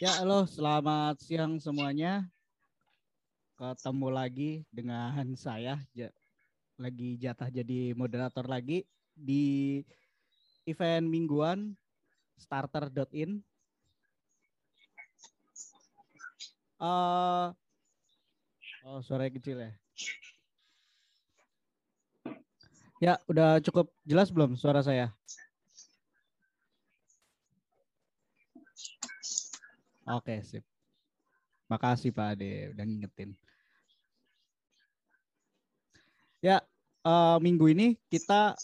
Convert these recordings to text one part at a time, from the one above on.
Ya, halo, selamat siang semuanya. Ketemu lagi dengan saya, lagi jatah jadi moderator lagi di event mingguan starter.in. Uh, oh, suara kecil ya. Ya, udah cukup jelas belum suara saya? Oke, sip. Makasih Pak Ade udah ngingetin. Ya, uh, minggu ini kita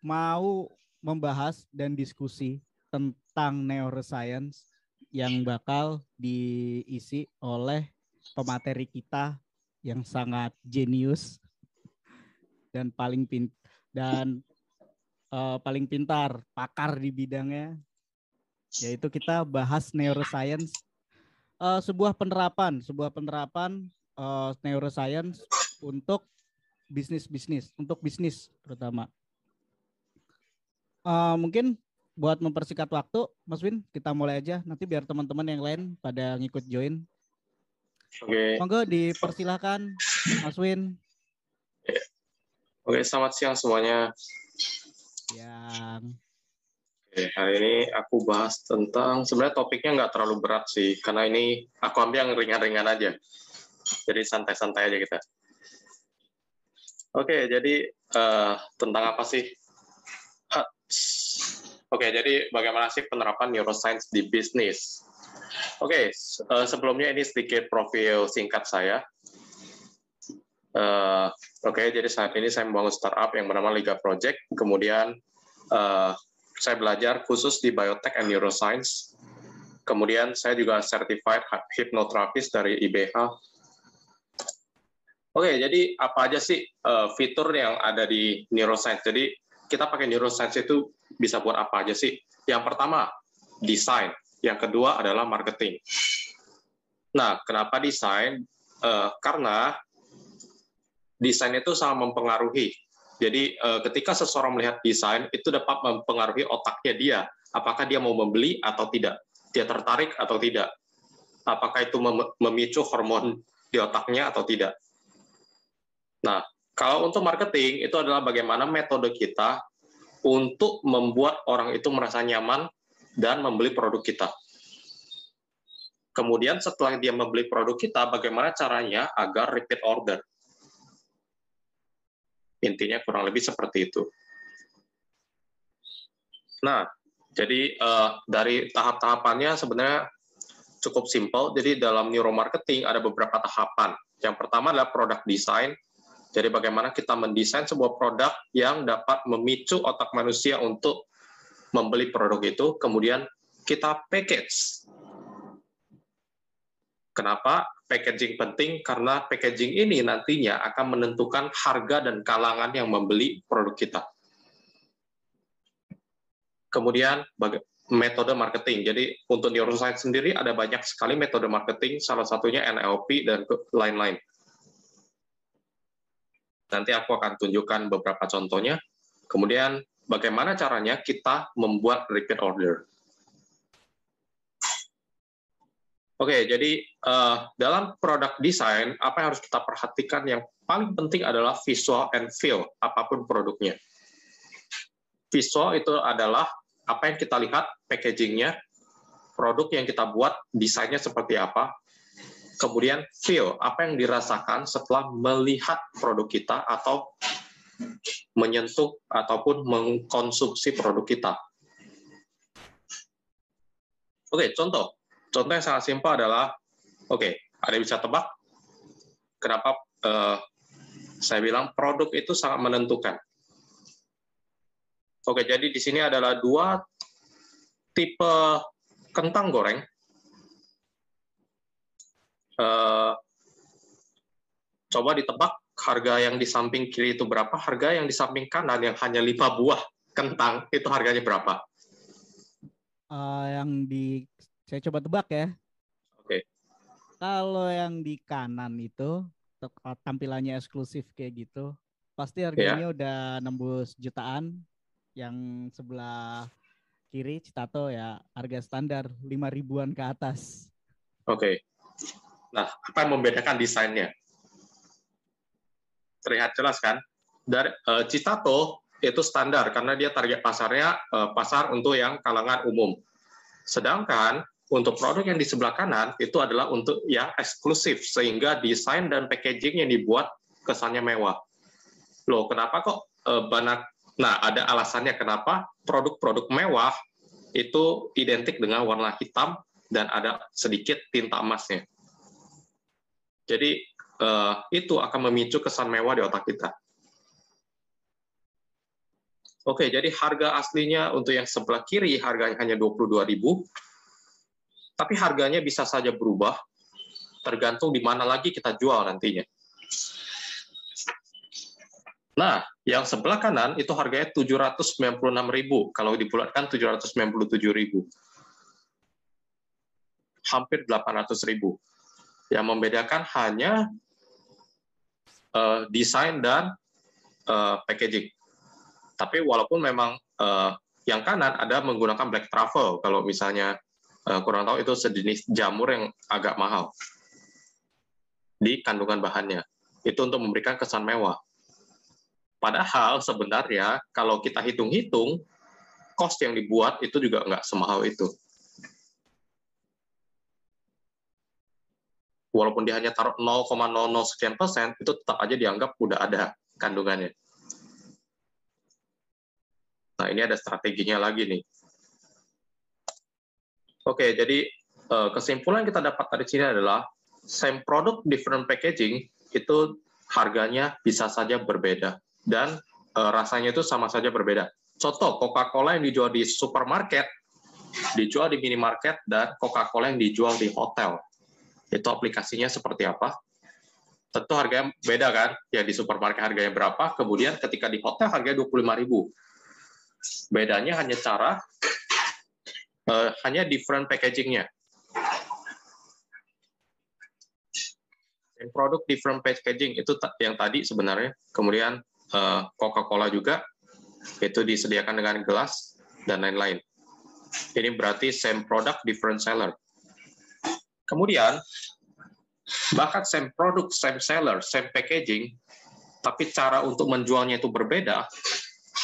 mau membahas dan diskusi tentang neuroscience yang bakal diisi oleh pemateri kita yang sangat jenius dan paling pin dan uh, paling pintar, pakar di bidangnya yaitu kita bahas neuroscience uh, sebuah penerapan sebuah penerapan uh, neuroscience untuk bisnis-bisnis untuk bisnis terutama uh, mungkin buat mempersingkat waktu Mas Win kita mulai aja nanti biar teman-teman yang lain pada ngikut join Oke. Okay. Monggo dipersilahkan Mas Win. Oke, selamat siang semuanya. Yang hari ini aku bahas tentang sebenarnya topiknya nggak terlalu berat sih, karena ini aku ambil yang ringan-ringan aja. Jadi santai-santai aja kita. Oke, jadi uh, tentang apa sih? Oke, jadi bagaimana sih penerapan neuroscience di bisnis? Oke, uh, sebelumnya ini sedikit profil singkat saya. Uh, Oke, jadi saat ini saya membangun startup yang bernama Liga Project. Kemudian uh, saya belajar khusus di biotech and neuroscience. Kemudian saya juga certified hypnotherapist dari IBH. Oke, jadi apa aja sih uh, fitur yang ada di neuroscience? Jadi kita pakai neuroscience itu bisa buat apa aja sih? Yang pertama, desain. Yang kedua adalah marketing. Nah, kenapa desain? Uh, karena desain itu sangat mempengaruhi jadi uh, ketika seseorang melihat desain itu dapat mempengaruhi otaknya dia, apakah dia mau membeli atau tidak, dia tertarik atau tidak, apakah itu mem memicu hormon di otaknya atau tidak. Nah, kalau untuk marketing itu adalah bagaimana metode kita untuk membuat orang itu merasa nyaman dan membeli produk kita. Kemudian setelah dia membeli produk kita, bagaimana caranya agar repeat order? Intinya kurang lebih seperti itu. Nah, jadi uh, dari tahap-tahapannya sebenarnya cukup simpel. Jadi dalam neuromarketing ada beberapa tahapan. Yang pertama adalah produk design. Jadi bagaimana kita mendesain sebuah produk yang dapat memicu otak manusia untuk membeli produk itu, kemudian kita package. Kenapa? Packaging penting karena packaging ini nantinya akan menentukan harga dan kalangan yang membeli produk kita. Kemudian metode marketing. Jadi untuk neuroscience sendiri ada banyak sekali metode marketing, salah satunya NLP dan lain-lain. Nanti aku akan tunjukkan beberapa contohnya. Kemudian bagaimana caranya kita membuat repeat order. Oke, jadi uh, dalam produk desain, apa yang harus kita perhatikan yang paling penting adalah visual and feel, apa pun produknya. Visual itu adalah apa yang kita lihat, packagingnya, produk yang kita buat, desainnya seperti apa, kemudian feel, apa yang dirasakan setelah melihat produk kita atau menyentuh ataupun mengkonsumsi produk kita. Oke, contoh Contoh yang sangat simpel adalah, oke, okay, ada bisa tebak kenapa uh, saya bilang produk itu sangat menentukan. Oke, jadi di sini adalah dua tipe kentang goreng. Uh, coba ditebak harga yang di samping kiri itu berapa, harga yang di samping kanan yang hanya lima buah kentang itu harganya berapa? Uh, yang di saya coba tebak ya. Oke. Okay. Kalau yang di kanan itu tampilannya eksklusif kayak gitu, pasti harganya yeah. udah nembus jutaan. Yang sebelah kiri Citato ya harga standar lima ribuan ke atas. Oke. Nah, apa yang membedakan desainnya? Terlihat jelas kan? Dari uh, Citato itu standar karena dia target pasarnya uh, pasar untuk yang kalangan umum. Sedangkan untuk produk yang di sebelah kanan itu adalah untuk yang eksklusif sehingga desain dan packaging yang dibuat kesannya mewah. Loh, kenapa kok uh, banyak Nah, ada alasannya kenapa produk-produk mewah itu identik dengan warna hitam dan ada sedikit tinta emasnya. Jadi uh, itu akan memicu kesan mewah di otak kita. Oke, jadi harga aslinya untuk yang sebelah kiri harganya hanya 22.000. Tapi harganya bisa saja berubah tergantung di mana lagi kita jual nantinya. Nah, yang sebelah kanan itu harganya 796.000, kalau dibulatkan 797.000. Hampir 800.000. Yang membedakan hanya uh, desain dan uh, packaging. Tapi walaupun memang uh, yang kanan ada menggunakan black truffle, kalau misalnya uh, kurang tahu itu sejenis jamur yang agak mahal di kandungan bahannya. Itu untuk memberikan kesan mewah Padahal sebenarnya kalau kita hitung-hitung, cost yang dibuat itu juga nggak semahal itu. Walaupun dia hanya taruh 0,00 sekian persen, itu tetap aja dianggap udah ada kandungannya. Nah, ini ada strateginya lagi nih. Oke, jadi eh, kesimpulan yang kita dapat dari sini adalah same product, different packaging, itu harganya bisa saja berbeda dan uh, rasanya itu sama saja berbeda. Contoh, Coca-Cola yang dijual di supermarket, dijual di minimarket, dan Coca-Cola yang dijual di hotel. Itu aplikasinya seperti apa? Tentu harganya beda kan, ya di supermarket harganya berapa, kemudian ketika di hotel harganya 25.000. Bedanya hanya cara, uh, hanya different packagingnya. produk different packaging itu yang tadi sebenarnya. Kemudian Eh, Coca-Cola juga itu disediakan dengan gelas dan lain-lain. Ini berarti same product, different seller. Kemudian, bahkan same product, same seller, same packaging, tapi cara untuk menjualnya itu berbeda,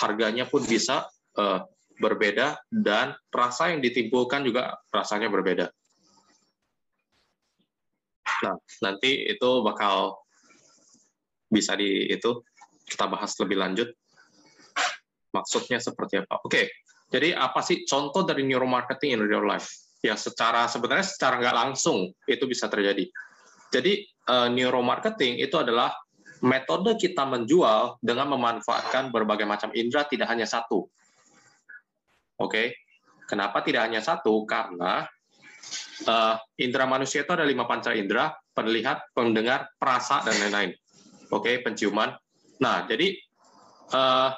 harganya pun bisa uh, berbeda, dan rasa yang ditimbulkan juga rasanya berbeda. Nah, nanti itu bakal bisa di itu kita bahas lebih lanjut. Maksudnya seperti apa? Oke, jadi apa sih contoh dari neuromarketing in real life? Ya secara sebenarnya secara nggak langsung itu bisa terjadi. Jadi uh, neuromarketing itu adalah metode kita menjual dengan memanfaatkan berbagai macam indera, tidak hanya satu. Oke, kenapa tidak hanya satu? Karena uh, indera manusia itu ada lima panca indera, penglihat, pendengar, perasa, dan lain-lain. Oke, penciuman, Nah, jadi uh,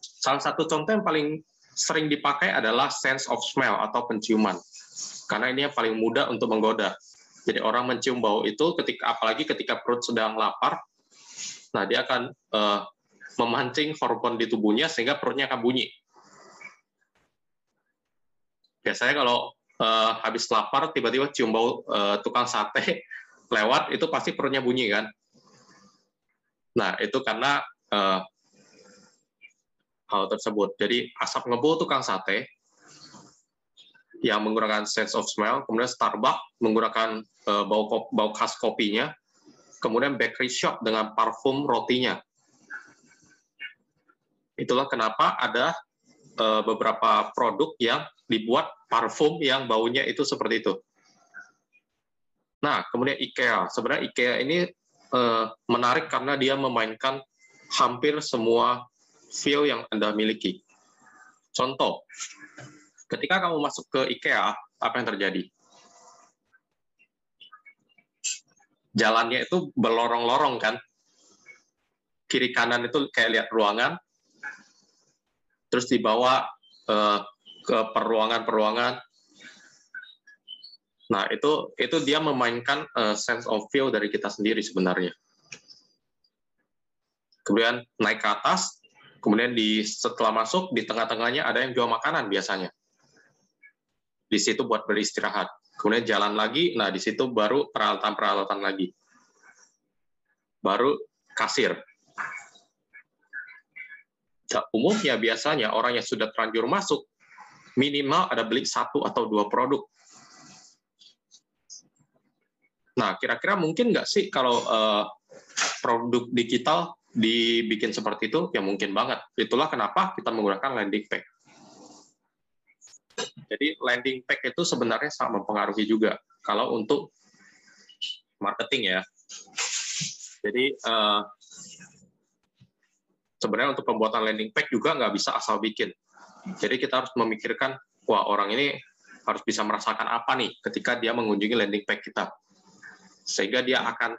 salah satu contoh yang paling sering dipakai adalah sense of smell atau penciuman. Karena ini yang paling mudah untuk menggoda. Jadi orang mencium bau itu ketika apalagi ketika perut sedang lapar, nah dia akan uh, memancing hormon di tubuhnya sehingga perutnya akan bunyi. Biasanya kalau uh, habis lapar tiba-tiba cium bau uh, tukang sate lewat itu pasti perutnya bunyi kan. Nah, itu karena uh, hal tersebut. Jadi asap ngebul tukang sate yang menggunakan sense of smell, kemudian Starbucks menggunakan uh, bau bau khas kopinya, kemudian bakery shop dengan parfum rotinya. Itulah kenapa ada uh, beberapa produk yang dibuat parfum yang baunya itu seperti itu. Nah, kemudian IKEA. Sebenarnya IKEA ini uh, menarik karena dia memainkan hampir semua feel yang Anda miliki. Contoh, ketika kamu masuk ke IKEA, apa yang terjadi? Jalannya itu berlorong-lorong kan? Kiri kanan itu kayak lihat ruangan, terus dibawa uh, ke peruangan-peruangan, Nah, itu itu dia memainkan uh, sense of feel dari kita sendiri sebenarnya. Kemudian naik ke atas, kemudian di setelah masuk di tengah-tengahnya ada yang jual makanan biasanya. Di situ buat beristirahat. kemudian jalan lagi, nah di situ baru peralatan-peralatan lagi. Baru kasir. Umumnya biasanya orang yang sudah terlanjur masuk, minimal ada beli satu atau dua produk. Nah, kira-kira mungkin nggak sih kalau uh, produk digital dibikin seperti itu? Ya mungkin banget. Itulah kenapa kita menggunakan landing page. Jadi landing page itu sebenarnya sangat mempengaruhi juga kalau untuk marketing ya. Jadi uh, sebenarnya untuk pembuatan landing page juga nggak bisa asal bikin. Jadi kita harus memikirkan, wah orang ini harus bisa merasakan apa nih ketika dia mengunjungi landing page kita. Sehingga dia akan,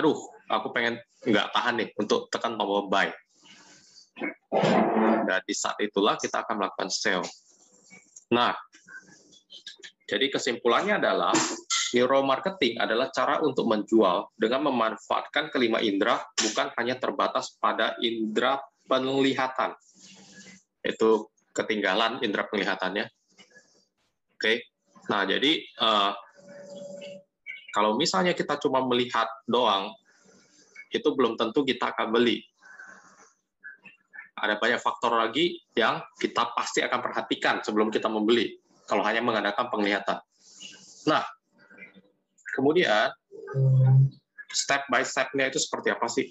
aduh, aku pengen nggak tahan nih untuk tekan tombol buy. Dan di saat itulah kita akan melakukan sell. Nah, jadi kesimpulannya adalah neuromarketing adalah cara untuk menjual dengan memanfaatkan kelima indera bukan hanya terbatas pada indera penglihatan. Itu ketinggalan indera penglihatannya. Oke. Nah, jadi uh, kalau misalnya kita cuma melihat doang, itu belum tentu kita akan beli. Ada banyak faktor lagi yang kita pasti akan perhatikan sebelum kita membeli kalau hanya mengandalkan penglihatan. Nah, kemudian step by step-nya itu seperti apa sih?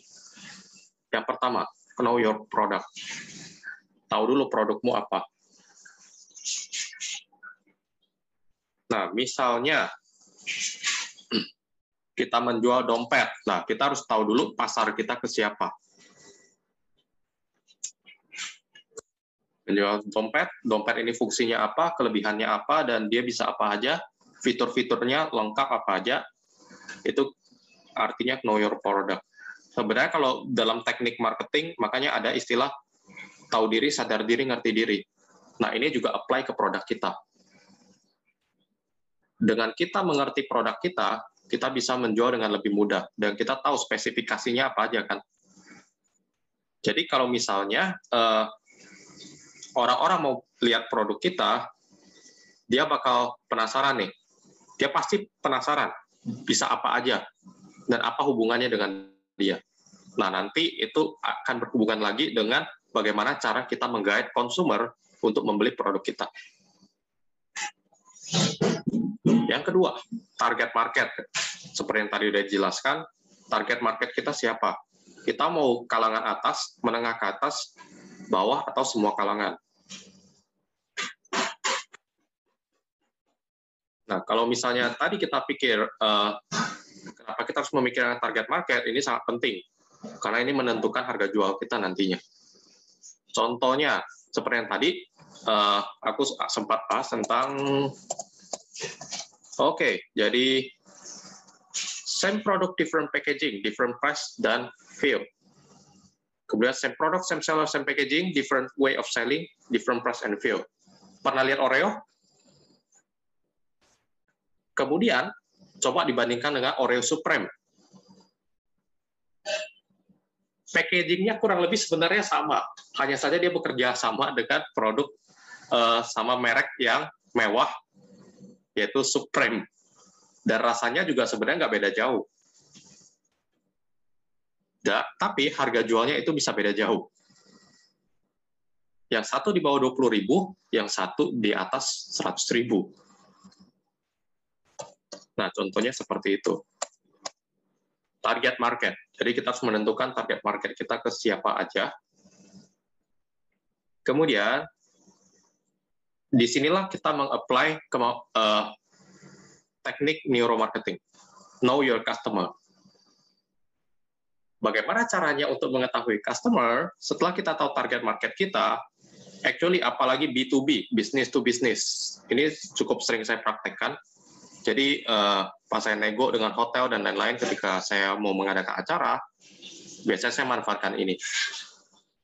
Yang pertama, know your product. Tahu dulu produkmu apa. Nah, misalnya kita menjual dompet. Nah, kita harus tahu dulu pasar kita ke siapa. menjual dompet, dompet ini fungsinya apa, kelebihannya apa, dan dia bisa apa aja, fitur-fiturnya lengkap apa aja, itu artinya know your product. Sebenarnya kalau dalam teknik marketing, makanya ada istilah tahu diri, sadar diri, ngerti diri. Nah, ini juga apply ke produk kita. Dengan kita mengerti produk kita, kita bisa menjual dengan lebih mudah, dan kita tahu spesifikasinya apa aja kan. Jadi kalau misalnya uh, orang-orang mau lihat produk kita, dia bakal penasaran nih. Dia pasti penasaran bisa apa aja dan apa hubungannya dengan dia. Nah, nanti itu akan berhubungan lagi dengan bagaimana cara kita menggait konsumer untuk membeli produk kita. Yang kedua, target market. Seperti yang tadi sudah dijelaskan, target market kita siapa? Kita mau kalangan atas, menengah ke atas, bawah, atau semua kalangan. Nah, kalau misalnya tadi kita pikir uh, kenapa kita harus memikirkan target market, ini sangat penting karena ini menentukan harga jual kita nantinya. Contohnya seperti yang tadi uh, aku sempat bahas tentang oke, okay, jadi same product different packaging, different price dan feel. Kemudian same product, same seller, same packaging, different way of selling, different price and feel. Pernah lihat Oreo? Kemudian, coba dibandingkan dengan Oreo Supreme. Packagingnya kurang lebih sebenarnya sama, hanya saja dia bekerja sama dengan produk uh, sama merek yang mewah, yaitu Supreme. Dan rasanya juga sebenarnya nggak beda jauh. Da, tapi harga jualnya itu bisa beda jauh. Yang satu di bawah 20.000, yang satu di atas 100.000 Nah, contohnya seperti itu. Target market. Jadi kita harus menentukan target market kita ke siapa aja. Kemudian, di sinilah kita meng-apply uh, teknik neuromarketing. Know your customer. Bagaimana caranya untuk mengetahui customer setelah kita tahu target market kita, actually apalagi B2B, business to business. Ini cukup sering saya praktekkan jadi uh, pas saya nego dengan hotel dan lain-lain ketika saya mau mengadakan acara, biasanya saya manfaatkan ini.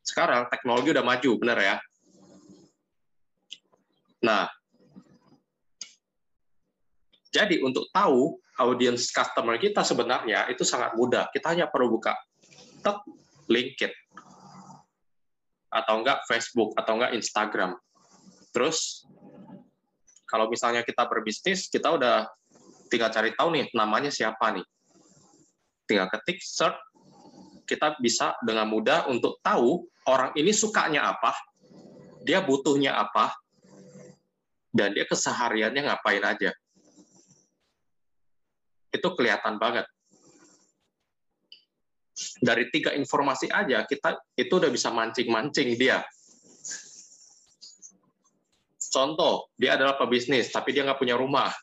Sekarang teknologi udah maju, benar ya? Nah, jadi untuk tahu audiens customer kita sebenarnya itu sangat mudah. Kita hanya perlu buka tek LinkedIn atau enggak Facebook atau enggak Instagram. Terus kalau misalnya kita berbisnis, kita udah tinggal cari tahu nih namanya siapa nih. Tinggal ketik search, kita bisa dengan mudah untuk tahu orang ini sukanya apa, dia butuhnya apa, dan dia kesehariannya ngapain aja. Itu kelihatan banget. Dari tiga informasi aja, kita itu udah bisa mancing-mancing dia. Contoh, dia adalah pebisnis, tapi dia nggak punya rumah.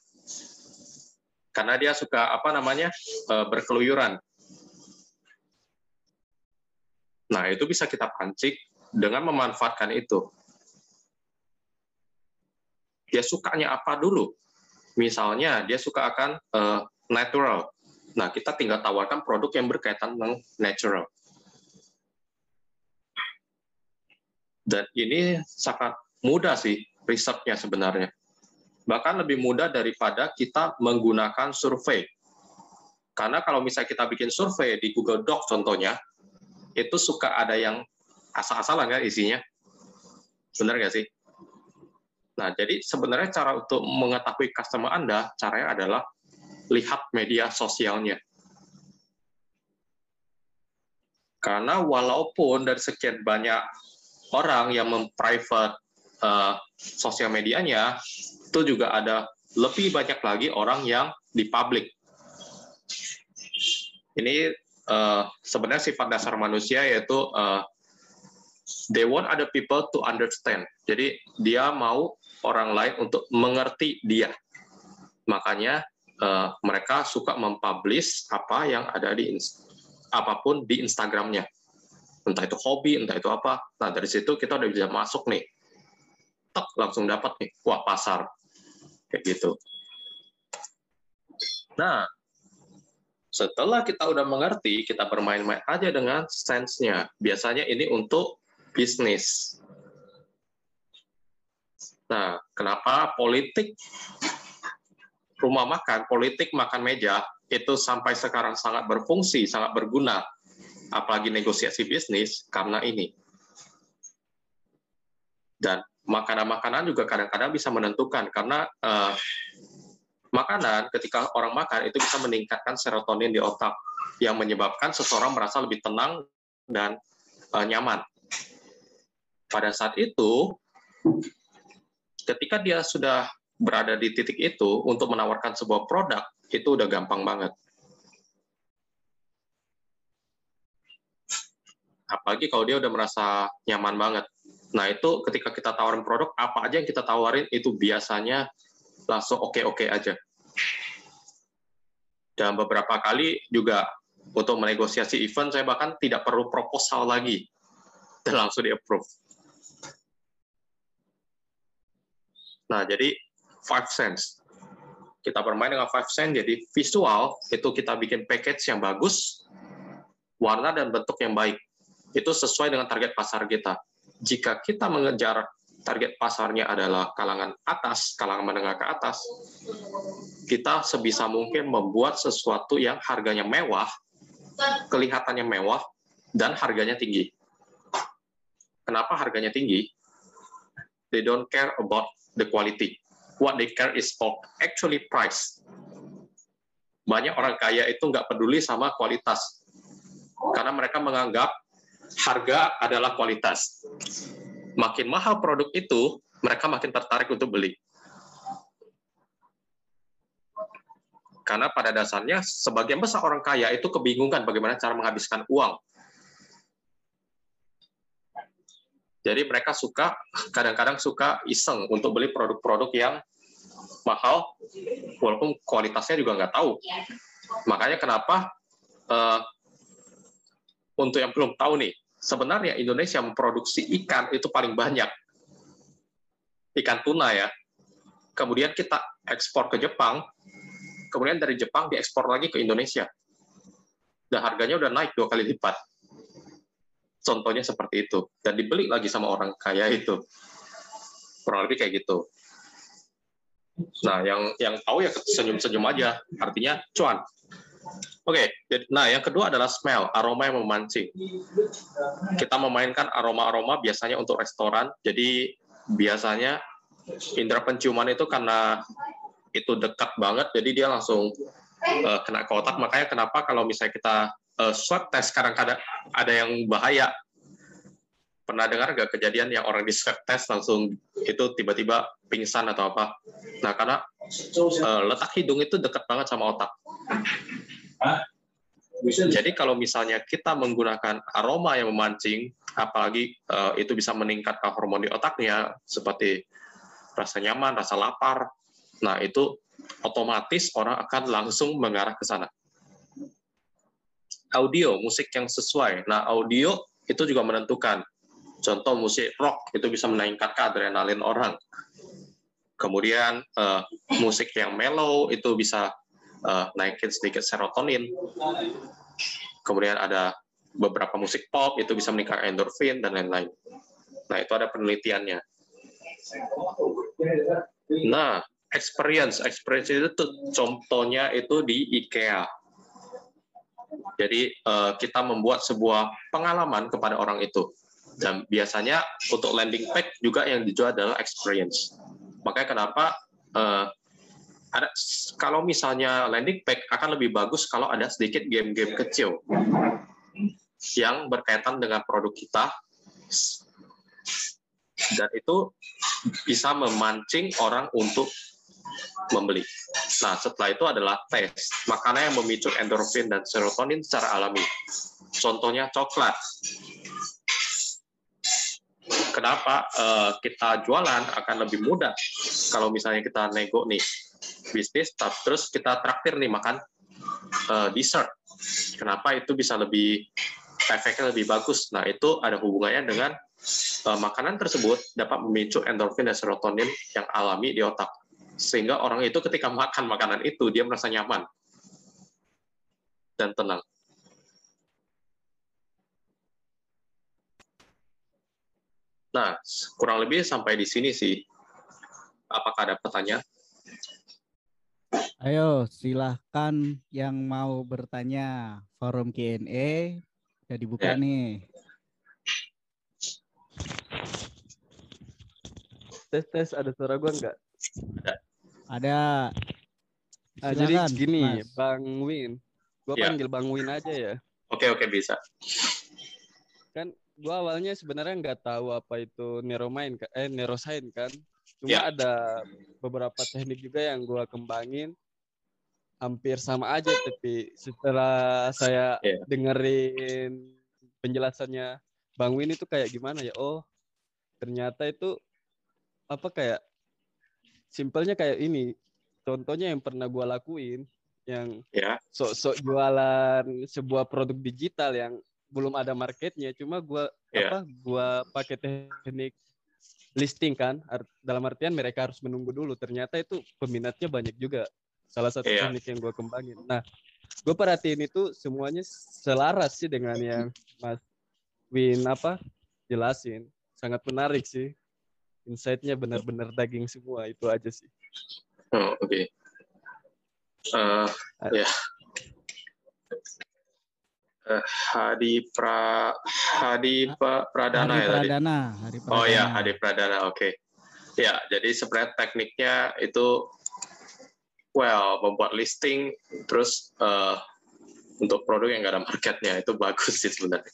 Karena dia suka, apa namanya, eh, berkeluyuran. Nah, itu bisa kita pancing dengan memanfaatkan itu dia sukanya apa dulu. Misalnya dia suka akan uh, natural. Nah, kita tinggal tawarkan produk yang berkaitan dengan natural. Dan ini sangat mudah sih risetnya sebenarnya. Bahkan lebih mudah daripada kita menggunakan survei. Karena kalau misalnya kita bikin survei di Google Docs contohnya, itu suka ada yang asal-asalan kan isinya. Benar nggak sih? Nah, jadi sebenarnya cara untuk mengetahui customer Anda, caranya adalah lihat media sosialnya. Karena walaupun dari sekian banyak orang yang memprivate uh, sosial medianya, itu juga ada lebih banyak lagi orang yang di public. Ini uh, sebenarnya sifat dasar manusia yaitu uh, they want other people to understand. Jadi dia mau orang lain untuk mengerti dia. Makanya uh, mereka suka mempublish apa yang ada di apa pun di Instagramnya. Entah itu hobi, entah itu apa. Nah, dari situ kita udah bisa masuk nih. Langsung dapat nih. Wah, pasar. Kayak gitu. Nah, setelah kita udah mengerti, kita bermain-main aja dengan sense-nya. Biasanya ini untuk bisnis. Nah, kenapa politik rumah makan, politik makan meja itu sampai sekarang sangat berfungsi, sangat berguna, apalagi negosiasi bisnis karena ini. Makanan-makanan juga kadang-kadang bisa menentukan karena uh, makanan ketika orang makan itu bisa meningkatkan serotonin di otak yang menyebabkan seseorang merasa lebih tenang dan uh, nyaman. Pada saat itu ketika dia sudah berada di titik itu untuk menawarkan sebuah produk, itu udah gampang banget. Apalagi kalau dia udah merasa nyaman banget. Nah, itu ketika kita tawarin produk, apa aja yang kita tawarin itu biasanya langsung oke-oke aja. Dan beberapa kali juga untuk menegosiasi event, saya bahkan tidak perlu proposal lagi. Dan langsung di-approve. Nah, jadi five sense. Kita bermain dengan five sense, jadi visual itu kita bikin package yang bagus, warna dan bentuk yang baik. Itu sesuai dengan target pasar kita. Jika kita mengejar target pasarnya adalah kalangan atas, kalangan menengah ke atas, kita sebisa mungkin membuat sesuatu yang harganya mewah, kelihatannya mewah, dan harganya tinggi. Kenapa harganya tinggi? They don't care about the quality. What they care is for actually price. Banyak orang kaya itu nggak peduli sama kualitas. Karena mereka menganggap harga adalah kualitas. Makin mahal produk itu, mereka makin tertarik untuk beli. Karena pada dasarnya sebagian besar orang kaya itu kebingungan bagaimana cara menghabiskan uang Jadi mereka suka kadang-kadang suka iseng untuk beli produk-produk yang mahal, walaupun kualitasnya juga nggak tahu. Makanya kenapa uh, untuk yang belum tahu nih, sebenarnya Indonesia memproduksi ikan itu paling banyak, ikan tuna ya. Kemudian kita ekspor ke Jepang, kemudian dari Jepang diekspor lagi ke Indonesia, dan harganya udah naik dua kali lipat. Contohnya seperti itu. Dan dibeli lagi sama orang kaya itu. Kurang lebih kayak gitu. Nah yang yang tahu ya senyum-senyum aja. Artinya cuan oke okay. nah yang kedua adalah smell aroma yang memancing kita memainkan aroma-aroma biasanya untuk restoran jadi biasanya indera penciuman itu karena itu dekat banget, jadi dia langsung uh, kena ke otak. Makanya kenapa kalau misalnya kita uh, swab test kadang-kadang ada yang bahaya. Pernah dengar nggak kejadian yang orang di swab test langsung itu tiba-tiba pingsan atau apa? Nah, karena uh, letak hidung itu dekat banget sama otak. Jadi kalau misalnya kita menggunakan aroma yang memancing, apalagi uh, itu bisa meningkatkan hormon di otaknya, seperti rasa nyaman, rasa lapar, nah itu otomatis orang akan langsung mengarah ke sana. Audio, musik yang sesuai. Nah, audio itu juga menentukan. Contoh musik rock itu bisa meningkatkan adrenalin orang. Kemudian uh, musik yang mellow itu bisa uh, naikin sedikit serotonin. Kemudian ada beberapa musik pop itu bisa meningkatkan endorfin dan lain-lain. Nah, itu ada penelitiannya. Nah, experience, experience itu contohnya itu di IKEA. Jadi uh, kita membuat sebuah pengalaman kepada orang itu. Dan biasanya untuk landing page juga yang dijual adalah experience. Makanya kenapa uh, ada kalau misalnya landing page akan lebih bagus kalau ada sedikit game-game kecil yang berkaitan dengan produk kita dan itu bisa memancing orang untuk membeli. Nah, setelah itu adalah tes, makanan yang memicu endorfin dan serotonin secara alami. Contohnya coklat. Kenapa uh, kita jualan akan lebih mudah kalau misalnya kita nego nih bisnis, terus kita traktir nih makan uh, dessert. Kenapa itu bisa lebih efeknya lebih bagus? Nah, itu ada hubungannya dengan uh, makanan tersebut dapat memicu endorfin dan serotonin yang alami di otak. Sehingga orang itu ketika makan makanan itu, dia merasa nyaman dan tenang. Nah, kurang lebih sampai di sini sih. Apakah ada pertanyaan? Ayo, silahkan yang mau bertanya. Forum Q&A sudah dibuka ya. nih. tes tes ada suara gue nggak? Ada. Ada. Ah, jadi gini, Mas. Bang Win. Gue ya. panggil Bang Win aja ya. Oke oke bisa. Kan gue awalnya sebenarnya nggak tahu apa itu neuromain eh neuroscience kan. Cuma ya. ada beberapa teknik juga yang gue kembangin hampir sama aja tapi setelah saya yeah. dengerin penjelasannya Bang Win itu kayak gimana ya oh ternyata itu apa kayak simpelnya kayak ini contohnya yang pernah gue lakuin yang yeah. sok-sok jualan sebuah produk digital yang belum ada marketnya cuma gue yeah. apa gue pakai teknik listing kan dalam artian mereka harus menunggu dulu ternyata itu peminatnya banyak juga salah satu yeah. teknik yang gue kembangin nah gue perhatiin itu semuanya selaras sih dengan yang mas Win apa jelasin sangat menarik sih insight-nya benar-benar daging semua itu aja sih. Oh, oke. Okay. Uh, eh, ya. Hadi Pra Hadi pra, Pradana Hadi ya Pradana, tadi. Hadi Pradana. Oh ya, Hadi Pradana. Oke. Okay. Ya, jadi sebenarnya tekniknya itu well membuat listing terus uh, untuk produk yang nggak ada marketnya itu bagus sih sebenarnya.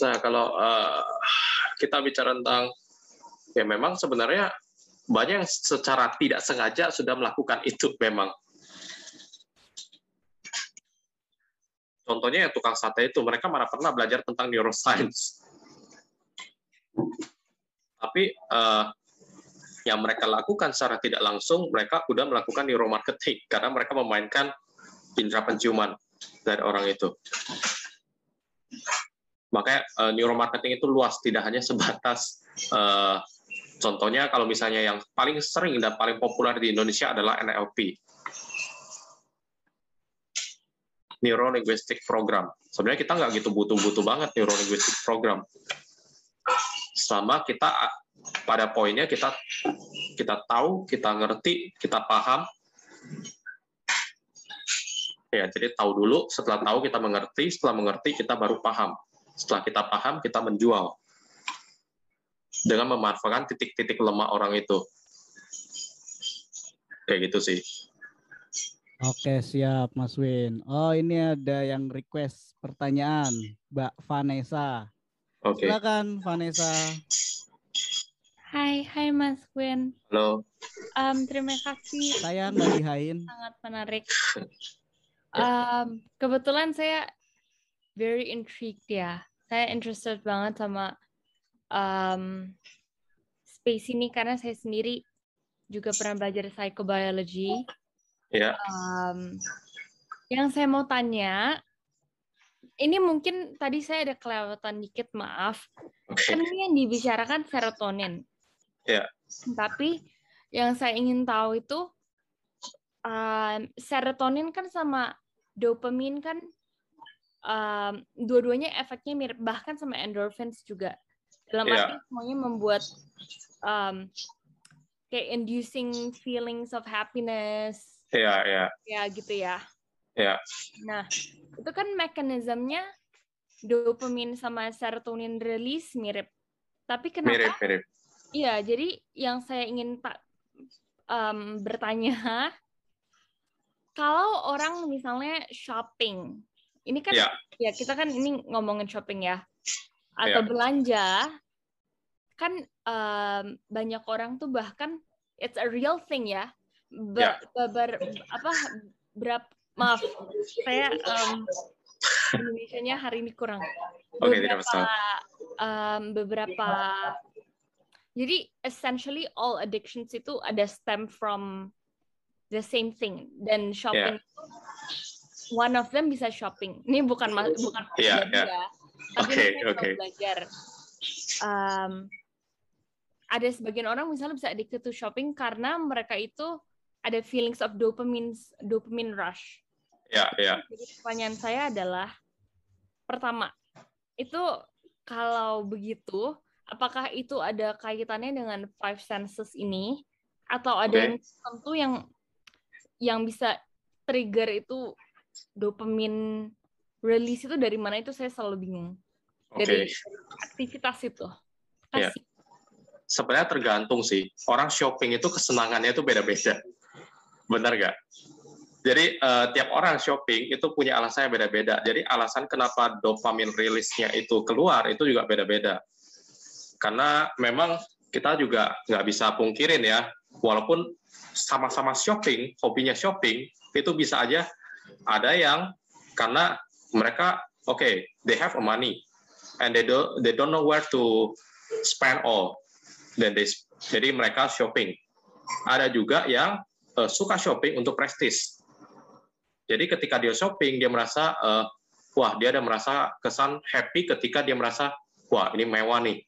Nah, kalau uh, kita bicara tentang ya memang sebenarnya banyak yang secara tidak sengaja sudah melakukan itu memang. Contohnya yang tukang sate itu, mereka mana pernah belajar tentang neuroscience. Tapi uh, yang mereka lakukan secara tidak langsung, mereka sudah melakukan neuromarketing karena mereka memainkan indera penciuman dari orang itu. Makanya uh, neuromarketing itu luas, tidak hanya sebatas uh, contohnya kalau misalnya yang paling sering dan paling populer di Indonesia adalah NLP. Neuro Linguistic Program. Sebenarnya kita nggak gitu butuh-butuh banget Neuro Linguistic Program. Selama kita pada poinnya kita kita tahu, kita ngerti, kita paham. Ya, jadi tahu dulu, setelah tahu kita mengerti, setelah mengerti kita baru paham. Setelah kita paham, kita menjual dengan memanfaatkan titik-titik lemah orang itu. kayak gitu sih. Oke siap Mas Win. Oh ini ada yang request pertanyaan Mbak Vanessa. Oke. Silakan Vanessa. Hai, hai Mas Win. Halo. Um, terima kasih. Saya nggak dihain. Sangat menarik. Um, kebetulan saya very intrigued ya. Saya interested banget sama um, space ini karena saya sendiri juga pernah belajar psychobiology Ya. Um, yang saya mau tanya, ini mungkin tadi saya ada kelewatan dikit, maaf. Okay. Kan ini yang dibicarakan serotonin. Ya. Tapi yang saya ingin tahu itu um, serotonin kan sama dopamin kan um, dua-duanya efeknya mirip bahkan sama endorphins juga dalam yeah. arti semuanya membuat um, kayak inducing feelings of happiness Iya, iya. Ya, gitu ya. Iya. Nah, itu kan mekanismenya dopamin sama serotonin release mirip. Tapi kenapa? Mirip, mirip. Iya, jadi yang saya ingin tak um, bertanya, kalau orang misalnya shopping, ini kan ya, ya kita kan ini ngomongin shopping ya, atau ya. belanja, kan um, banyak orang tuh bahkan it's a real thing ya, be, ya. ber, apa berapa maaf saya um, Indonesia-nya hari ini kurang beberapa okay, um, beberapa jadi essentially all addictions itu ada stem from the same thing dan shopping yeah. one of them bisa shopping ini bukan bukan yeah, yeah. ya tapi okay, okay. belajar um, ada sebagian orang misalnya bisa addicted to shopping karena mereka itu ada feelings of dopamine dopamine rush. Ya, ya. Jadi pertanyaan saya adalah pertama, itu kalau begitu, apakah itu ada kaitannya dengan five senses ini atau ada okay. yang tentu yang yang bisa trigger itu dopamine release itu dari mana itu saya selalu bingung. Okay. Dari aktivitas itu. Ya. Kasih. Sebenarnya tergantung sih. Orang shopping itu kesenangannya itu beda-beda. Benar nggak? Jadi uh, tiap orang shopping itu punya alasannya beda-beda. Jadi alasan kenapa dopamin rilisnya itu keluar itu juga beda-beda. Karena memang kita juga nggak bisa pungkirin ya, walaupun sama-sama shopping, hobinya shopping, itu bisa aja ada yang karena mereka oke, okay, they have a money and they don't they don't know where to spend all. Then they jadi mereka shopping. Ada juga yang uh, suka shopping untuk prestis. Jadi ketika dia shopping, dia merasa, uh, wah dia ada merasa kesan happy ketika dia merasa, wah ini mewah nih.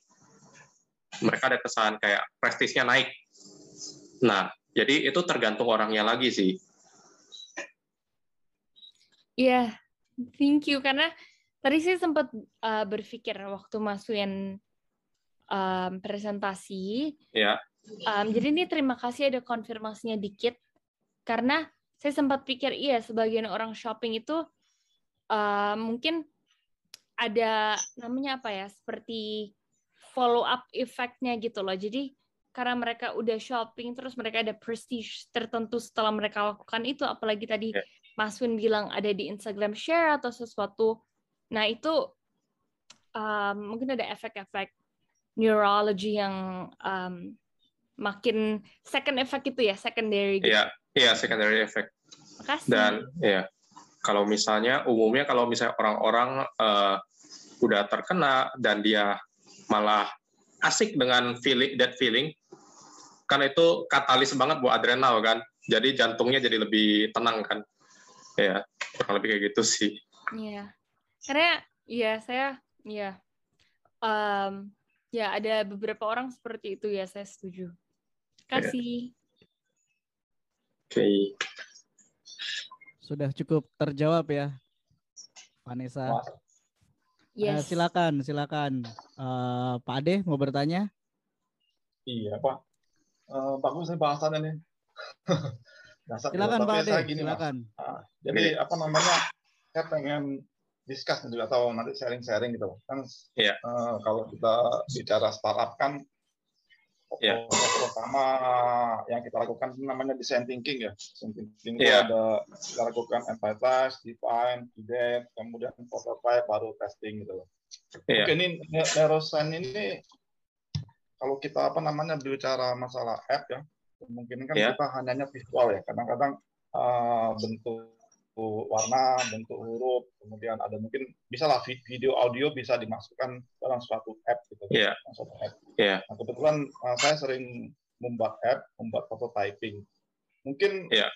Mereka ada kesan kayak prestisnya naik. Nah, jadi itu tergantung orangnya lagi sih. Iya, yeah, thank you. Karena tadi saya sempat uh, berpikir waktu Mas Wien um, presentasi. Yeah Um, jadi ini terima kasih ada konfirmasinya dikit karena saya sempat pikir iya sebagian orang shopping itu uh, mungkin ada namanya apa ya seperti follow up efeknya gitu loh. Jadi karena mereka udah shopping terus mereka ada prestige tertentu setelah mereka lakukan itu apalagi tadi yeah. Mas Win bilang ada di Instagram share atau sesuatu. Nah, itu um, mungkin ada efek-efek neurology yang um, makin second effect itu ya secondary gitu. Iya, iya secondary effect. Makasih. Dan ya kalau misalnya umumnya kalau misalnya orang-orang uh, udah terkena dan dia malah asik dengan feeling that feeling kan itu katalis banget buat adrenal kan. Jadi jantungnya jadi lebih tenang kan. Ya, kurang lebih kayak gitu sih. Iya. Karena ya saya ya um, ya ada beberapa orang seperti itu ya saya setuju kasih. Oke. Okay. Sudah cukup terjawab ya, Vanessa. Yes. Uh, silakan, silakan. Uh, Pak Ade mau bertanya? Iya, Pak. Uh, bagus nih bahasannya nih. silakan Pak Ade, gini, silakan. Uh, jadi apa namanya? Saya pengen discuss juga atau nanti sharing-sharing gitu. Kan yeah. uh, kalau kita bicara startup kan yeah. pertama yang kita lakukan namanya design thinking ya. Design thinking yeah. ada kita lakukan entitled, define, ident, kemudian prototype, baru testing gitu loh. Yeah. Mungkin ini neuroscience ini kalau kita apa namanya bicara masalah app ya, mungkin kan yeah. kita hanya visual ya. Kadang-kadang uh, bentuk warna, bentuk huruf, kemudian ada mungkin bisa lah video audio bisa dimasukkan dalam suatu app gitu. Yeah. Suatu app. Yeah. Nah, kebetulan uh, saya sering membuat app, membuat prototyping. Mungkin yeah.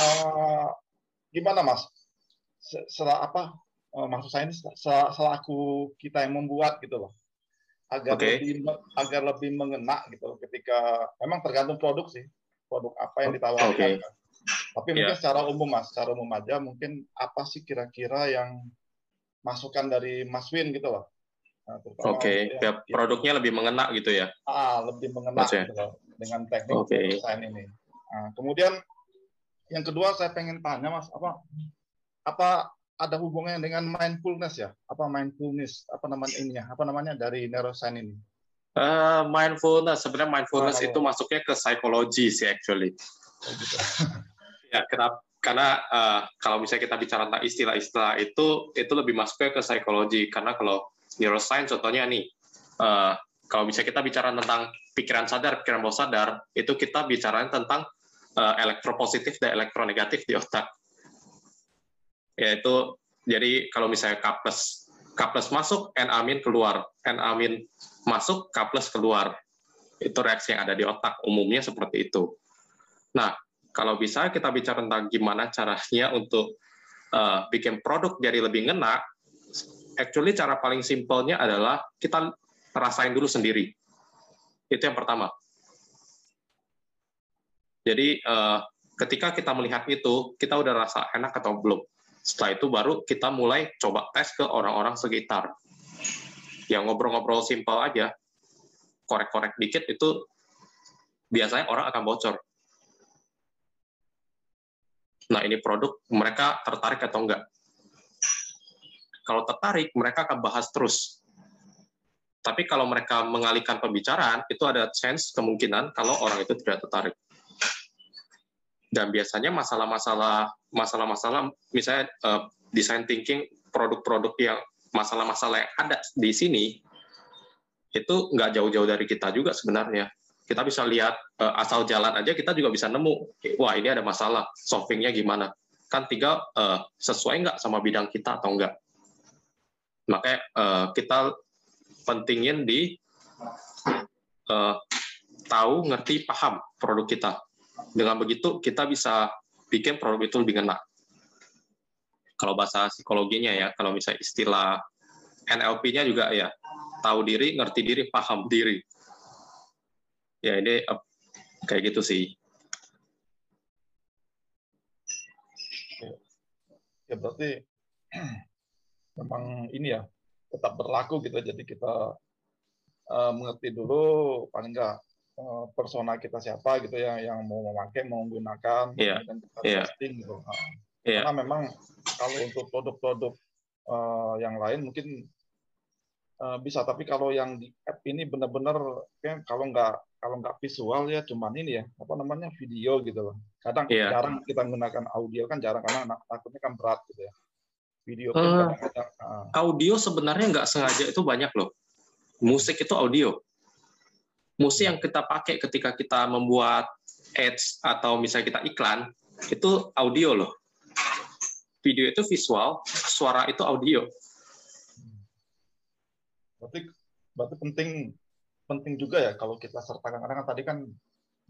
uh, gimana Mas? Setelah apa? Uh, maksud saya ini selaku kita yang membuat gitu loh agar okay. lebih agar lebih mengena gitu ketika memang tergantung produk sih produk apa yang ditawarkan okay. Tapi yeah. mungkin secara umum mas secara umum aja mungkin apa sih kira-kira yang masukan dari Mas Win gitu loh nah, Oke, okay. ya, produknya lebih mengena gitu ya? Ah, lebih mengena gitu loh, dengan teknik okay. desain ini. Nah, kemudian yang kedua saya pengen tanya mas, apa apa ada hubungannya dengan mindfulness ya? Apa mindfulness? Apa namanya ini ya? Apa namanya dari neuroscience ini? Uh, mindfulness sebenarnya mindfulness oh, itu masuknya ke psikologi sih actually. Oh, gitu. ya kenapa? Karena uh, kalau misalnya kita bicara tentang istilah-istilah itu itu lebih masuknya ke psikologi karena kalau neuroscience contohnya nih uh, kalau misalnya kita bicara tentang pikiran sadar, pikiran bawah sadar, itu kita bicara tentang uh, elektropositif dan elektronegatif di otak yaitu jadi kalau misalnya K plus K plus masuk, N amin keluar, N amin masuk, K plus keluar. Itu reaksi yang ada di otak, umumnya seperti itu. Nah, kalau bisa kita bicara tentang gimana caranya untuk uh, bikin produk jadi lebih ngena, actually cara paling simpelnya adalah kita rasain dulu sendiri. Itu yang pertama. Jadi uh, ketika kita melihat itu, kita udah rasa enak atau belum. Setelah itu baru kita mulai coba tes ke orang-orang sekitar. Yang ngobrol-ngobrol simpel aja, korek-korek dikit itu biasanya orang akan bocor. Nah ini produk mereka tertarik atau enggak? Kalau tertarik, mereka akan bahas terus. Tapi kalau mereka mengalihkan pembicaraan, itu ada chance kemungkinan kalau orang itu tidak tertarik dan biasanya masalah-masalah masalah-masalah misalnya uh, design thinking produk-produk yang masalah-masalah yang ada di sini itu nggak jauh-jauh dari kita juga sebenarnya kita bisa lihat uh, asal jalan aja kita juga bisa nemu. Wah ini ada masalah. Solvingnya gimana? Kan tinggal uh, sesuai nggak sama bidang kita atau enggak makanya uh, kita pentingin di uh, tahu ngerti paham produk kita. Dengan begitu kita bisa bikin produk itu lebih ngena. Kalau bahasa psikologinya ya, kalau misalnya istilah NLP-nya juga ya, tahu diri, ngerti diri, paham diri. Ya ini kayak gitu sih. Ya berarti memang ini ya tetap berlaku gitu. Jadi kita uh, mengerti dulu paling enggak Eh, persona kita siapa gitu ya yang mau memakai mau menggunakan yeah. dan kita yeah. testing gitu nah, yeah. karena memang kalau untuk produk-produk uh, yang lain mungkin uh, bisa tapi kalau yang di app ini benar-benar ya, kalau nggak kalau nggak visual ya cuman ini ya apa namanya video gitu loh kadang yeah. jarang kita menggunakan audio kan jarang karena takutnya kan berat gitu ya video uh, kadang-kadang uh, audio sebenarnya nggak sengaja itu banyak loh musik itu audio musik yang kita pakai ketika kita membuat ads atau misalnya kita iklan itu audio loh. Video itu visual, suara itu audio. Berarti berarti penting penting juga ya kalau kita sertakan karena kan tadi kan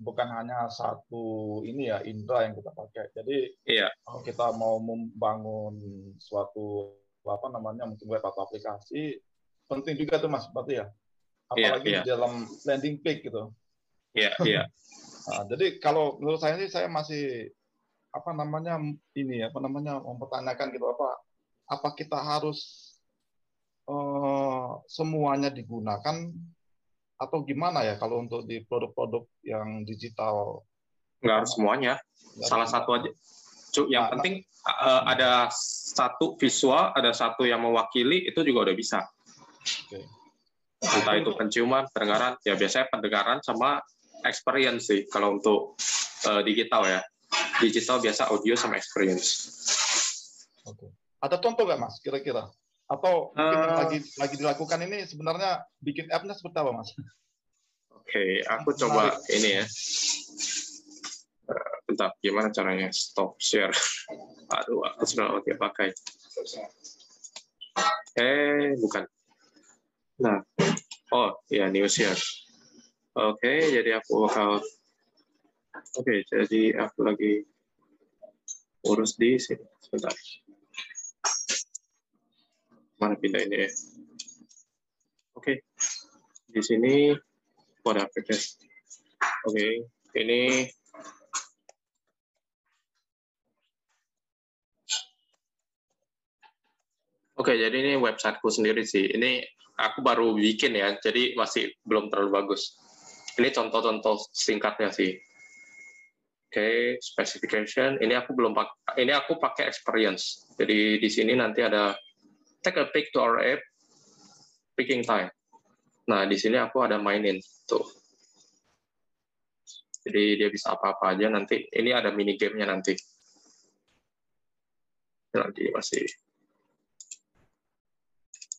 bukan hanya satu ini ya indra yang kita pakai. Jadi iya. kalau kita mau membangun suatu apa namanya mungkin web atau aplikasi penting juga tuh mas berarti ya Iya, apalagi yeah, yeah. di dalam landing page gitu. Iya, yeah, iya. Yeah. nah, jadi kalau menurut saya sih saya masih apa namanya ini apa namanya mempertanyakan gitu apa apa kita harus uh, semuanya digunakan atau gimana ya kalau untuk di produk-produk yang digital nggak harus semuanya salah satu aja Cuk, yang nah, penting uh, ada satu visual ada satu yang mewakili itu juga udah bisa okay Entah itu penciuman, pendengaran, ya biasanya pendengaran sama experience sih kalau untuk uh, digital ya. Digital biasa audio sama experience. Oke. Ada contoh nggak mas kira-kira? Atau mungkin uh, lagi lagi dilakukan ini sebenarnya bikin app-nya seperti apa mas? Oke, okay, aku coba ini ya. Uh, bentar, gimana caranya stop share? Aduh, aku sudah lagi pakai. Eh, bukan. Nah, oh ya news ya. Oke, okay, jadi aku bakal. Oke, okay, jadi aku lagi urus di sini. Sebentar. Mana pindah ini ya? Oke, okay. di sini oh, ada aplikasi. Oke, okay. ini Oke, jadi ini websiteku sendiri sih. Ini aku baru bikin ya, jadi masih belum terlalu bagus. Ini contoh-contoh singkatnya sih. Oke, specification. Ini aku belum pakai. Ini aku pakai experience. Jadi di sini nanti ada take a pic to our app, picking time. Nah di sini aku ada mainin tuh. Jadi dia bisa apa-apa aja nanti. Ini ada mini gamenya nanti. Nanti masih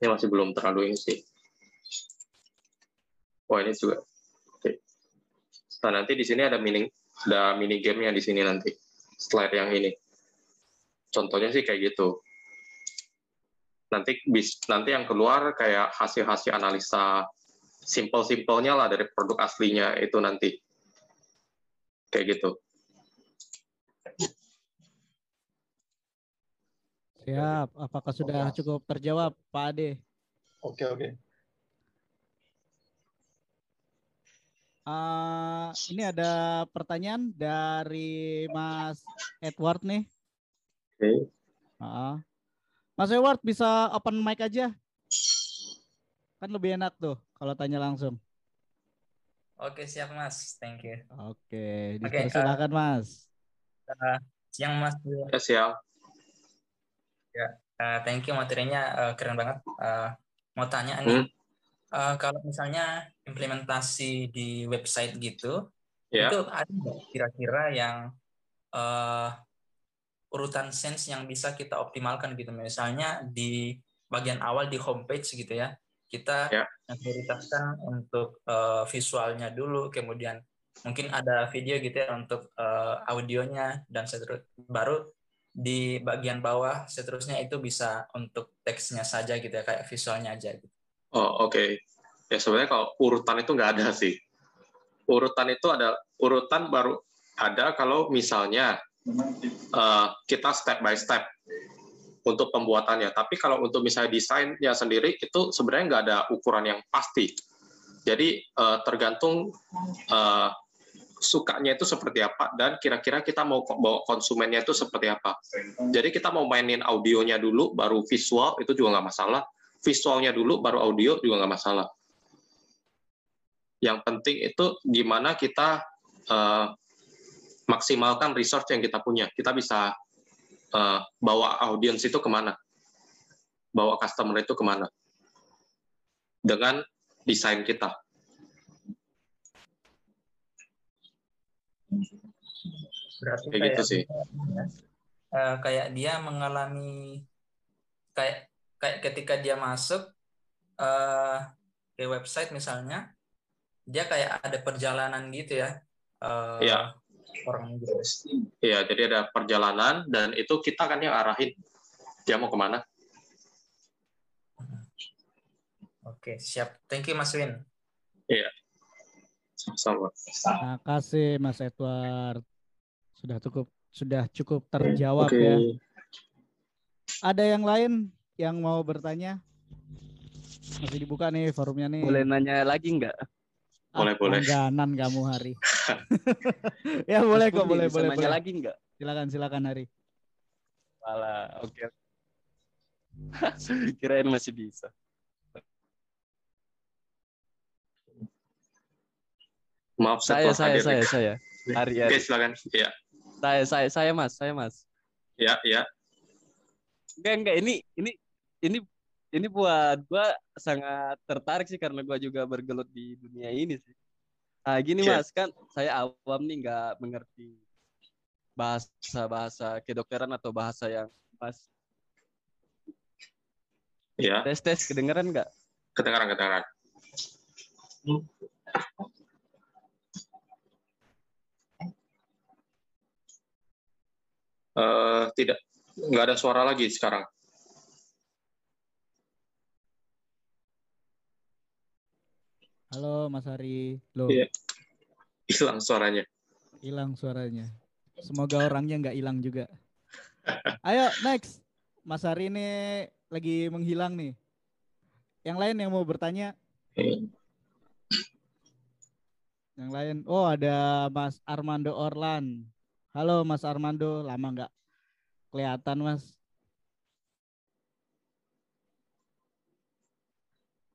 ini masih belum terlalu ini sih. Oh ini juga. Oke. Nah nanti di sini ada mini ada mini gamenya di sini nanti. Slide yang ini. Contohnya sih kayak gitu. Nanti bis nanti yang keluar kayak hasil-hasil analisa simple-simpelnya lah dari produk aslinya itu nanti. Kayak gitu. Siap. Apakah sudah cukup terjawab, Pak Ade? Oke, oke. Uh, ini ada pertanyaan dari Mas Edward nih. Oke. Okay. Uh, Mas Edward bisa open mic aja. Kan lebih enak tuh kalau tanya langsung. Oke, siap Mas. Thank you. Oke, okay, silakan uh, Mas. Uh, siang Mas. Ya, siang. Ya, uh, thank you materinya uh, keren banget. Uh, mau tanya nih, hmm? uh, kalau misalnya implementasi di website gitu, yeah. itu ada kira-kira yang uh, urutan sense yang bisa kita optimalkan gitu. Misalnya di bagian awal di homepage gitu ya, kita yeah. prioritaskan untuk uh, visualnya dulu, kemudian mungkin ada video gitu ya untuk uh, audionya dan seterusnya. Baru di bagian bawah seterusnya itu bisa untuk teksnya saja gitu ya kayak visualnya aja gitu. Oh oke okay. ya sebenarnya kalau urutan itu nggak ada sih urutan itu ada urutan baru ada kalau misalnya uh, kita step by step untuk pembuatannya tapi kalau untuk misalnya desainnya sendiri itu sebenarnya nggak ada ukuran yang pasti jadi uh, tergantung uh, sukanya itu seperti apa dan kira-kira kita mau bawa konsumennya itu seperti apa. Jadi kita mau mainin audionya dulu baru visual itu juga nggak masalah. Visualnya dulu baru audio juga nggak masalah. Yang penting itu gimana kita uh, maksimalkan resource yang kita punya. Kita bisa uh, bawa audiens itu ke mana, bawa customer itu ke mana dengan desain kita. Berarti kayak, gitu sih. Uh, kayak dia mengalami kayak kayak ketika dia masuk uh, ke website misalnya, dia kayak ada perjalanan gitu ya. Uh, iya. Orang gitu. Iya, jadi ada perjalanan dan itu kita kan yang arahin dia mau ke mana. Oke, siap. Thank you Mas Win. Iya. Sama. Terima kasih Mas Edward. Sudah cukup sudah cukup terjawab okay. ya. Ada yang lain yang mau bertanya? Masih dibuka nih forumnya nih. Boleh nanya lagi nggak? Boleh, ah, boleh. Langganan kamu hari. ya boleh kok, boleh, boleh. Nanya boleh. lagi nggak? Silakan, silakan hari. Malah, oke. Okay. Kirain masih bisa. Maaf saya saya saya saya. Hari hari. Oke, silakan. Ya. Saya saya saya Mas, saya Mas. Ya, ya. Enggak enggak ini ini ini ini buat gue sangat tertarik sih karena gue juga bergelut di dunia ini sih. Nah, gini yeah. mas kan saya awam nih nggak mengerti bahasa bahasa kedokteran atau bahasa yang pas. Iya. Tes tes kedengeran nggak? Kedengeran kedengeran. Uh, tidak, nggak ada suara lagi sekarang. Halo Mas Hari. Loh. Iya. Hilang suaranya. Hilang suaranya. Semoga orangnya nggak hilang juga. Ayo next. Mas Hari ini lagi menghilang nih. Yang lain yang mau bertanya? Yang lain. Oh ada Mas Armando Orlan. Halo Mas Armando, lama nggak kelihatan Mas.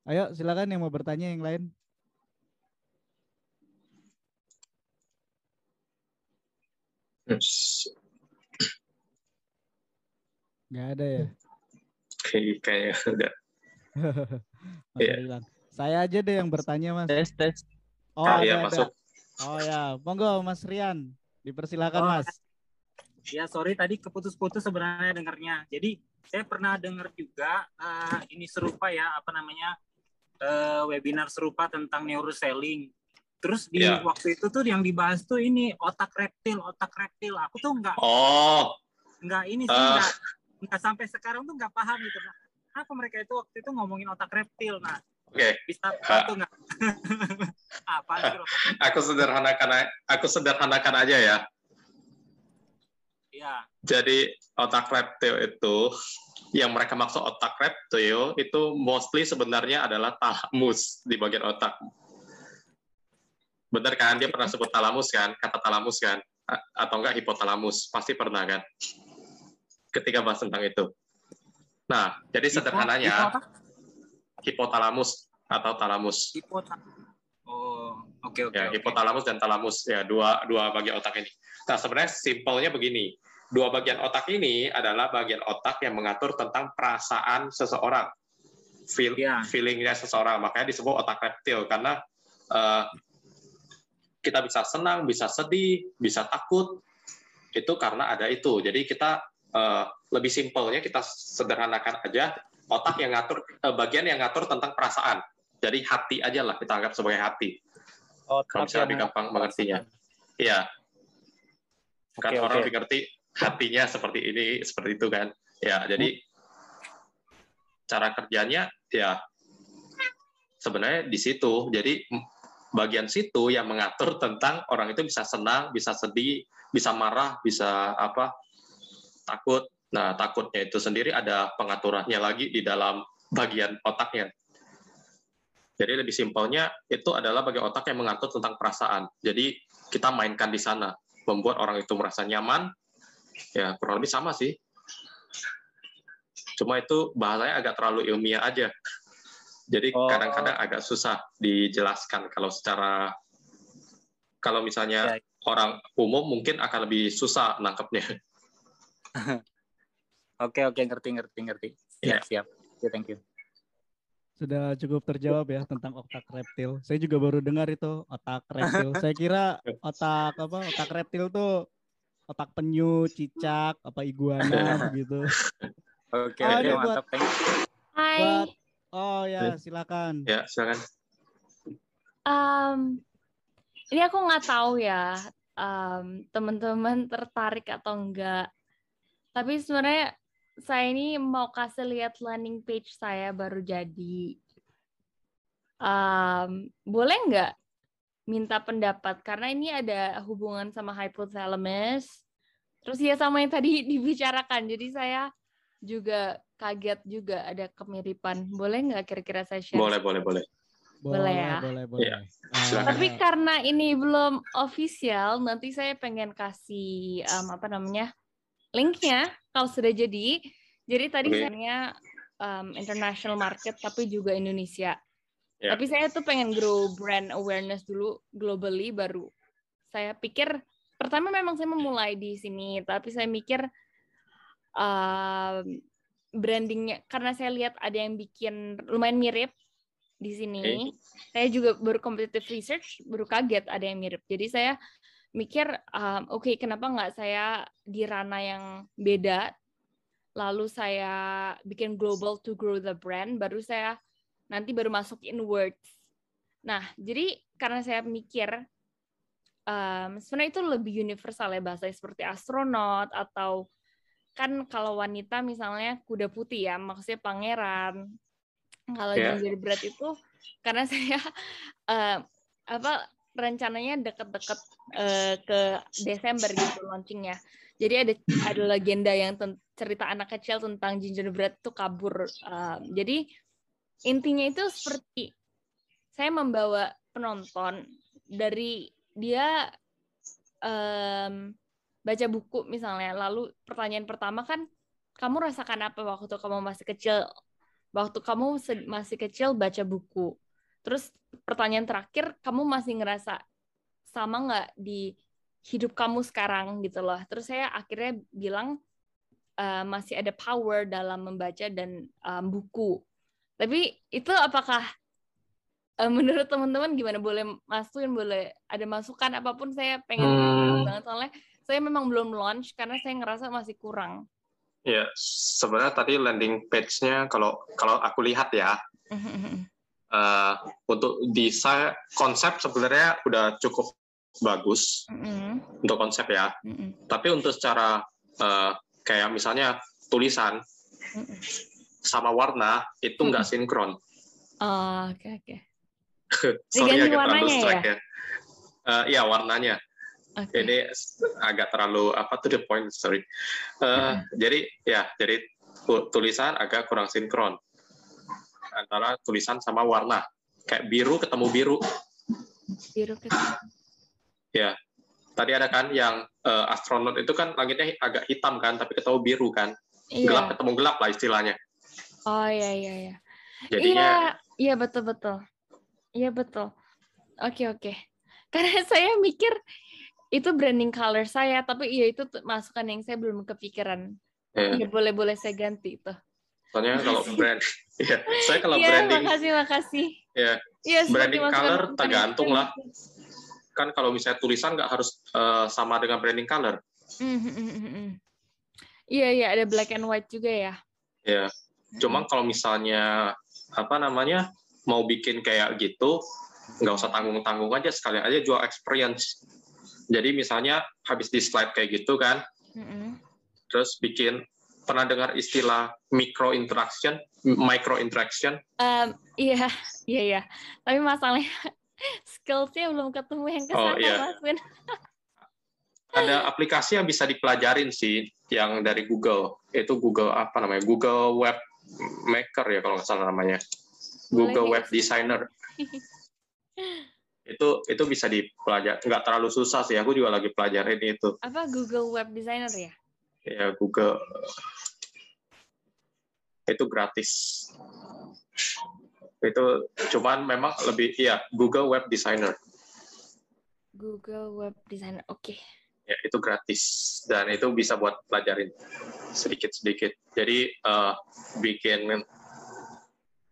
Ayo silakan yang mau bertanya yang lain. Gak ada ya? Kayaknya udah. yeah. Saya aja deh yang bertanya mas. Tes tes. Oh ah, iya, masuk. Oh ya, monggo Mas Rian, dipersilakan oh, Mas. Ya sorry tadi keputus-putus sebenarnya dengarnya. Jadi saya pernah dengar juga uh, ini serupa ya apa namanya uh, webinar serupa tentang neuroselling. Terus di yeah. waktu itu tuh yang dibahas tuh ini otak reptil, otak reptil. Aku tuh nggak, oh, nggak ini sih, uh. nggak, nggak sampai sekarang tuh nggak paham gitu. Nah, apa mereka itu waktu itu ngomongin otak reptil? Nah, Oke. Okay. Bisa uh. nggak? apa? Aku sederhanakan, aku sederhanakan aja ya. Iya. Jadi otak reptil itu yang mereka maksud otak reptil itu mostly sebenarnya adalah talamus di bagian otak Bener kan? Dia pernah sebut talamus kan? Kata talamus kan? Atau enggak hipotalamus? Pasti pernah kan? Ketika bahas tentang itu. Nah, jadi sederhananya hipotalamus atau talamus. Oh, oke okay, oke. Okay, ya, okay. hipotalamus dan talamus ya dua dua bagian otak ini. Nah, sebenarnya simpelnya begini. Dua bagian otak ini adalah bagian otak yang mengatur tentang perasaan seseorang, feel yeah. feelingnya seseorang. Makanya disebut otak reptil karena uh, kita bisa senang, bisa sedih, bisa takut, itu karena ada itu. Jadi kita uh, lebih simpelnya kita sederhanakan aja otak yang ngatur uh, bagian yang ngatur tentang perasaan. Jadi hati aja lah kita anggap sebagai hati. Oh, Kalau bisa lebih gampang mengertinya. Iya. Kan okay, orang okay. mengerti hatinya seperti ini, seperti itu kan. Ya, jadi cara kerjanya ya sebenarnya di situ. Jadi bagian situ yang mengatur tentang orang itu bisa senang, bisa sedih, bisa marah, bisa apa takut. Nah, takutnya itu sendiri ada pengaturannya lagi di dalam bagian otaknya. Jadi lebih simpelnya itu adalah bagian otak yang mengatur tentang perasaan. Jadi kita mainkan di sana, membuat orang itu merasa nyaman. Ya kurang lebih sama sih. Cuma itu bahasanya agak terlalu ilmiah aja. Jadi oh. kadang-kadang oh. agak susah dijelaskan kalau secara kalau misalnya ya. orang umum mungkin akan lebih susah nangkepnya. oke oke ngerti ngerti ngerti. Siap yeah. siap. Yeah, thank you. Sudah cukup terjawab ya tentang otak reptil. Saya juga baru dengar itu otak reptil. Saya kira otak apa? Otak reptil tuh otak penyu, cicak, apa iguana begitu. Oke, okay, okay, mantap. Hai. Buat Oh ya, silakan. Ya, silakan. Um, ini aku nggak tahu ya, um, teman-teman tertarik atau enggak. Tapi sebenarnya saya ini mau kasih lihat landing page saya baru jadi. Um, boleh nggak minta pendapat? Karena ini ada hubungan sama hypothalamus. Terus ya sama yang tadi dibicarakan. Jadi saya juga kaget juga ada kemiripan. Boleh nggak kira-kira saya share? Boleh, boleh, boleh. Boleh, ya. Boleh, boleh. Ya. Uh, Tapi karena ini belum official, nanti saya pengen kasih um, apa namanya linknya kalau sudah jadi. Jadi tadi okay. saya um, international market tapi juga Indonesia. Yeah. Tapi saya tuh pengen grow brand awareness dulu globally baru. Saya pikir pertama memang saya memulai di sini, tapi saya mikir um, brandingnya karena saya lihat ada yang bikin lumayan mirip di sini. Okay. Saya juga baru competitive research, baru kaget ada yang mirip. Jadi saya mikir, um, oke, okay, kenapa nggak saya di ranah yang beda, lalu saya bikin global to grow the brand, baru saya nanti baru masuk in words. Nah, jadi karena saya mikir, um, sebenarnya itu lebih universal ya bahasa seperti astronot atau kan kalau wanita misalnya kuda putih ya, maksudnya pangeran, kalau yeah. gingerbread itu karena saya uh, apa rencananya deket-deket uh, ke Desember gitu launchingnya. Jadi ada ada legenda yang cerita anak kecil tentang gingerbread itu kabur. Uh, jadi intinya itu seperti saya membawa penonton dari dia um, baca buku misalnya, lalu pertanyaan pertama kan kamu rasakan apa waktu kamu masih kecil waktu kamu masih kecil baca buku. Terus pertanyaan terakhir, kamu masih ngerasa sama nggak di hidup kamu sekarang gitu loh. Terus saya akhirnya bilang uh, masih ada power dalam membaca dan um, buku. Tapi itu apakah uh, menurut teman-teman gimana? Boleh masukin, boleh ada masukan apa pun saya pengen hmm. banget soalnya saya memang belum launch karena saya ngerasa masih kurang. Ya, sebenarnya tadi landing page-nya kalau kalau aku lihat ya, uh, untuk desain konsep sebenarnya udah cukup bagus mm-hmm. untuk konsep ya. Mm-hmm. Tapi untuk secara uh, kayak misalnya tulisan mm-hmm. sama warna itu nggak mm-hmm. sinkron. Oh, oke okay, oke. Okay. Sorry agak terlalu strike ya. Ya, uh, ya warnanya. Okay. Ini agak terlalu apa to the point, sorry. Uh, hmm. Jadi ya, jadi tulisan agak kurang sinkron antara tulisan sama warna. Kayak biru ketemu biru. Biru ketemu. Ya, tadi ada kan yang uh, astronot itu kan langitnya agak hitam kan, tapi ketemu biru kan. Iya. Gelap ketemu gelap lah istilahnya. Oh iya iya iya. Jadinya, iya, iya betul betul. Iya betul. Oke oke. Karena saya mikir itu branding color saya tapi iya itu masukan yang saya belum kepikiran. Yeah. ya boleh boleh saya ganti itu soalnya kalau brand ya saya kalau yeah, branding makasih makasih. Ya yeah, branding color tergantung lah. Kan kalau misalnya tulisan nggak harus uh, sama dengan branding color. Iya iya ada black and white juga ya. Ya yeah. cuma kalau misalnya apa namanya mau bikin kayak gitu nggak usah tanggung tanggung aja sekalian aja jual experience jadi misalnya habis di slide kayak gitu kan, mm-hmm. terus bikin pernah dengar istilah micro interaction, micro interaction? Um, iya, iya, iya. Tapi masalahnya skillsnya belum ketemu yang ke sana, oh, iya. Mas Win. Ada aplikasi yang bisa dipelajarin sih, yang dari Google. Itu Google apa namanya? Google Web Maker ya kalau nggak salah namanya. Google Boleh Web Designer. itu itu bisa dipelajari nggak terlalu susah sih aku juga lagi pelajarin itu. Apa Google Web Designer ya? Ya Google. Itu gratis. Itu cuman memang lebih iya Google Web Designer. Google Web Designer oke. Okay. ya itu gratis. Dan itu bisa buat pelajarin sedikit sedikit jadi uh, bikin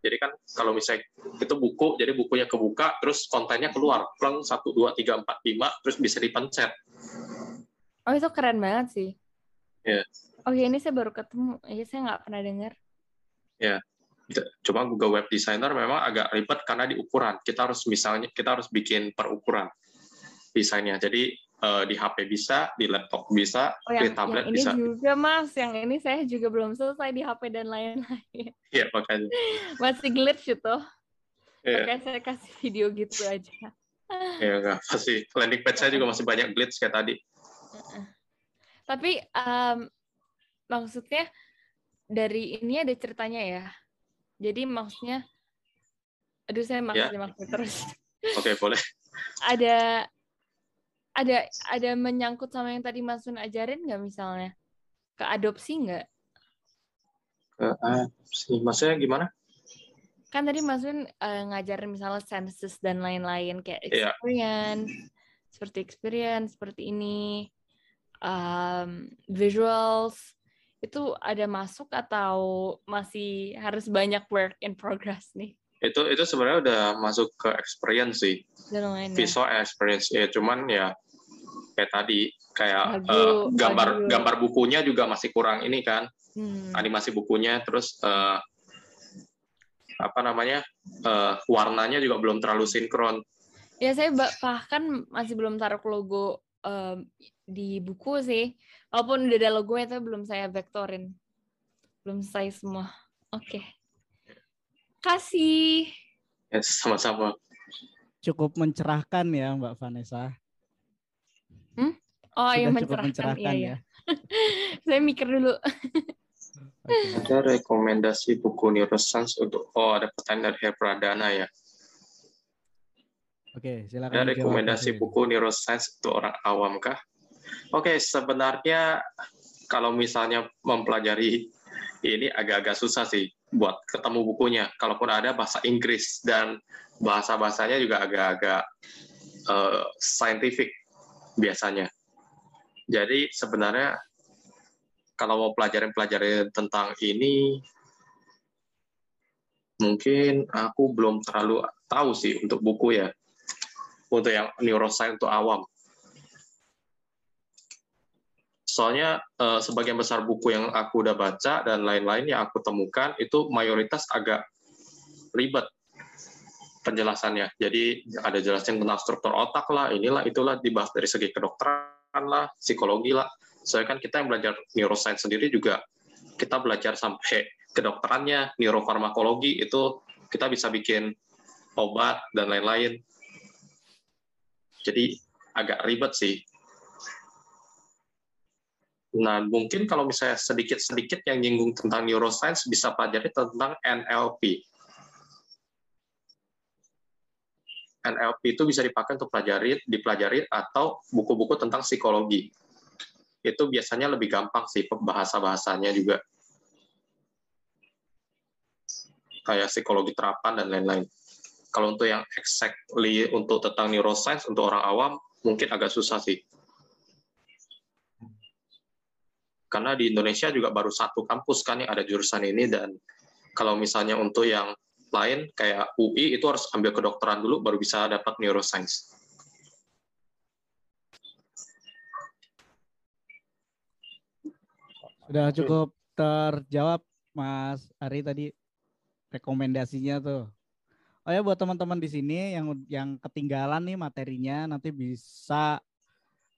jadi kan kalau misalnya itu buku, jadi bukunya kebuka, terus kontennya keluar, pleng satu dua tiga empat lima, terus bisa dipencet. Oh itu keren banget sih. Ya. Yeah. Oh ya ini saya baru ketemu, ya saya nggak pernah dengar. Ya, yeah. cuma Google Web Designer memang agak ribet karena di ukuran. Kita harus misalnya kita harus bikin perukuran desainnya. Jadi uh, di HP bisa, di laptop bisa, oh, yang, di tablet yang ini bisa. juga mas, yang ini saya juga belum selesai di HP dan lain-lain. Iya makanya. Masih glitch itu. Yeah. Oke saya kasih video gitu aja. Iya enggak, pasti landing page saya juga masih banyak glitch kayak tadi. Tapi um, maksudnya dari ini ada ceritanya ya. Jadi maksudnya, aduh saya maksudnya yeah. maksud terus. Oke okay, boleh. ada ada ada menyangkut sama yang tadi Mas Sun ajarin nggak misalnya ke adopsi nggak? Ke adopsi, maksudnya gimana? Kan tadi Mas Sun uh, ngajarin misalnya senses dan lain-lain kayak iya. experience, yeah. seperti experience seperti ini, um, visuals. itu ada masuk atau masih harus banyak work in progress nih? Itu itu sebenarnya udah masuk ke experience sih. Ya? Visual experience ya, cuman ya kayak tadi kayak lagu, uh, gambar lagu. gambar bukunya juga masih kurang ini kan. Hmm. Animasi bukunya terus uh, apa namanya? Uh, warnanya juga belum terlalu sinkron. Ya saya bahkan masih belum taruh logo um, di buku sih. Walaupun udah ada logonya tapi belum saya vektorin. Belum selesai semua. Oke. Okay. Kasih. Yes, sama-sama. Cukup mencerahkan ya Mbak Vanessa. Hmm? Oh, iya mencerahkan. mencerahkan iya, ya. saya mikir dulu. okay. Ada rekomendasi buku neuroscience untuk oh ada pertanyaan dari Pradana ya. Oke, silakan. Ada rekomendasi buku neuroscience untuk orang awam kah? Oke, sebenarnya kalau misalnya mempelajari ini agak-agak susah sih buat ketemu bukunya. Kalaupun ada bahasa Inggris dan bahasa-bahasanya juga agak-agak uh, scientific biasanya. Jadi sebenarnya kalau mau pelajaran-pelajaran tentang ini, mungkin aku belum terlalu tahu sih untuk buku ya untuk yang neuroscience untuk awam. Soalnya eh, sebagian besar buku yang aku udah baca dan lain-lain yang aku temukan itu mayoritas agak ribet penjelasannya. Jadi ada jelasin tentang struktur otak lah, inilah itulah dibahas dari segi kedokteran lah, psikologi lah. Soalnya kan kita yang belajar neuroscience sendiri juga kita belajar sampai kedokterannya, neurofarmakologi itu kita bisa bikin obat dan lain-lain. Jadi agak ribet sih. Nah, mungkin kalau misalnya sedikit-sedikit yang nyinggung tentang neuroscience bisa pelajari tentang NLP. NLP itu bisa dipakai untuk pelajari, dipelajari atau buku-buku tentang psikologi. Itu biasanya lebih gampang sih bahasa-bahasanya juga. Kayak psikologi terapan dan lain-lain. Kalau untuk yang exactly untuk tentang neuroscience untuk orang awam mungkin agak susah sih. Karena di Indonesia juga baru satu kampus kan yang ada jurusan ini dan kalau misalnya untuk yang lain kayak UI itu harus ambil kedokteran dulu baru bisa dapat neuroscience. Sudah cukup terjawab Mas Ari tadi rekomendasinya tuh. Oh ya buat teman-teman di sini yang yang ketinggalan nih materinya nanti bisa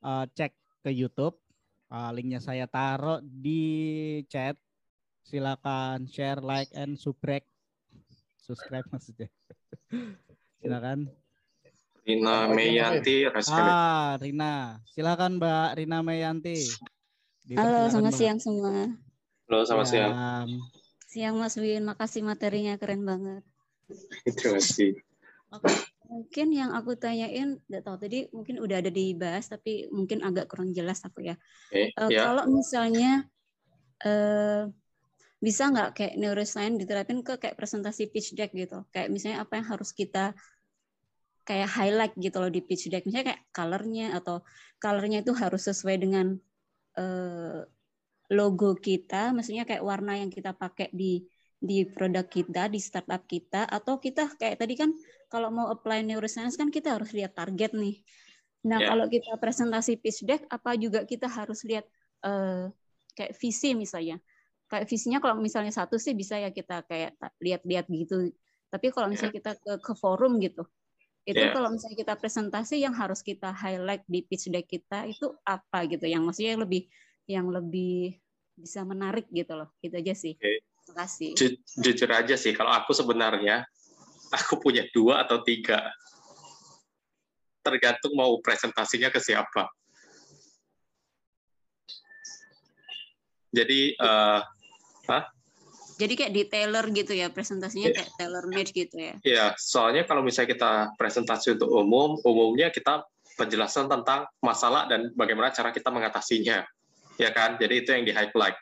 uh, cek ke YouTube. Uh, linknya saya taruh di chat. Silakan share, like, and subscribe. Subscribe maksudnya. Silakan. Rina Meyanti. Ah, Rina. Silakan Mbak Rina Meyanti. Halo, selamat siang semua. Halo, selamat siang. Siang Mas Win, makasih materinya keren banget. Terima kasih. Mungkin yang aku tanyain, nggak tahu tadi mungkin udah ada dibahas, tapi mungkin agak kurang jelas aku ya. Okay, uh, ya. Kalau misalnya uh, bisa nggak kayak neuroscience diterapin ke kayak presentasi pitch deck gitu, kayak misalnya apa yang harus kita kayak highlight gitu loh di pitch deck, misalnya kayak colornya atau colornya itu harus sesuai dengan uh, logo kita, maksudnya kayak warna yang kita pakai di di produk kita, di startup kita, atau kita kayak tadi kan kalau mau apply neuroscience kan kita harus lihat target nih. Nah yeah. kalau kita presentasi pitch deck, apa juga kita harus lihat uh, kayak visi misalnya. Kayak visinya kalau misalnya satu sih bisa ya kita kayak lihat-lihat gitu. Tapi kalau misalnya kita ke, ke forum gitu, itu yeah. kalau misalnya kita presentasi yang harus kita highlight di pitch deck kita itu apa gitu, yang maksudnya yang lebih yang lebih bisa menarik gitu loh, gitu aja sih. Okay kasih. Ju jujur aja sih, kalau aku sebenarnya aku punya dua atau tiga. Tergantung mau presentasinya ke siapa. Jadi, uh, huh? Jadi kayak detailer gitu ya presentasinya kayak tailor made gitu ya? Iya, soalnya kalau misalnya kita presentasi untuk umum, umumnya kita penjelasan tentang masalah dan bagaimana cara kita mengatasinya, ya kan? Jadi itu yang di highlight.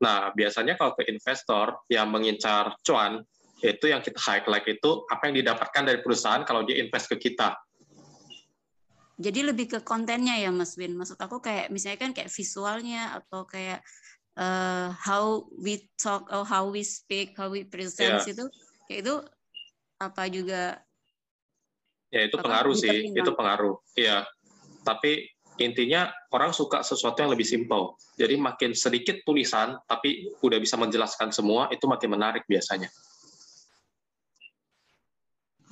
Nah, biasanya kalau ke investor yang mengincar cuan, itu yang kita highlight itu apa yang didapatkan dari perusahaan kalau dia invest ke kita. Jadi lebih ke kontennya ya Mas Win. Maksud aku kayak misalnya kan kayak visualnya atau kayak uh, how we talk or how we speak, how we present yeah. itu kayak itu apa juga Ya itu pengaruh sih, itu pengaruh. Iya. Tapi intinya orang suka sesuatu yang lebih simpel. Jadi makin sedikit tulisan tapi udah bisa menjelaskan semua itu makin menarik biasanya.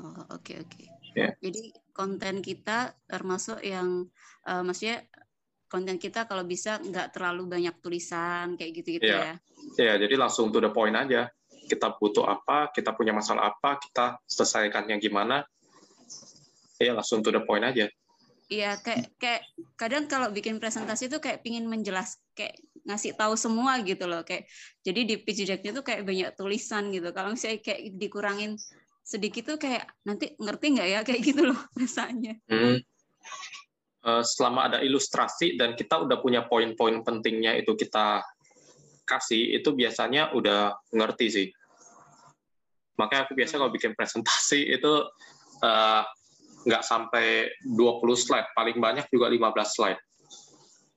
Oh, oke okay, oke. Okay. Yeah. Jadi konten kita termasuk yang uh, maksudnya konten kita kalau bisa nggak terlalu banyak tulisan kayak gitu-gitu yeah. ya. Ya, yeah, jadi langsung to the point aja. Kita butuh apa, kita punya masalah apa, kita selesaikannya gimana. Ya, langsung to the point aja. Iya, kayak kayak kadang kalau bikin presentasi itu kayak pingin menjelas kayak ngasih tahu semua gitu loh kayak jadi di pitch deck itu kayak banyak tulisan gitu. Kalau misalnya kayak dikurangin sedikit tuh kayak nanti ngerti nggak ya kayak gitu loh rasanya. Hmm. Uh, selama ada ilustrasi dan kita udah punya poin-poin pentingnya itu kita kasih itu biasanya udah ngerti sih. Makanya aku biasa kalau bikin presentasi itu uh, nggak sampai 20 slide, paling banyak juga 15 slide.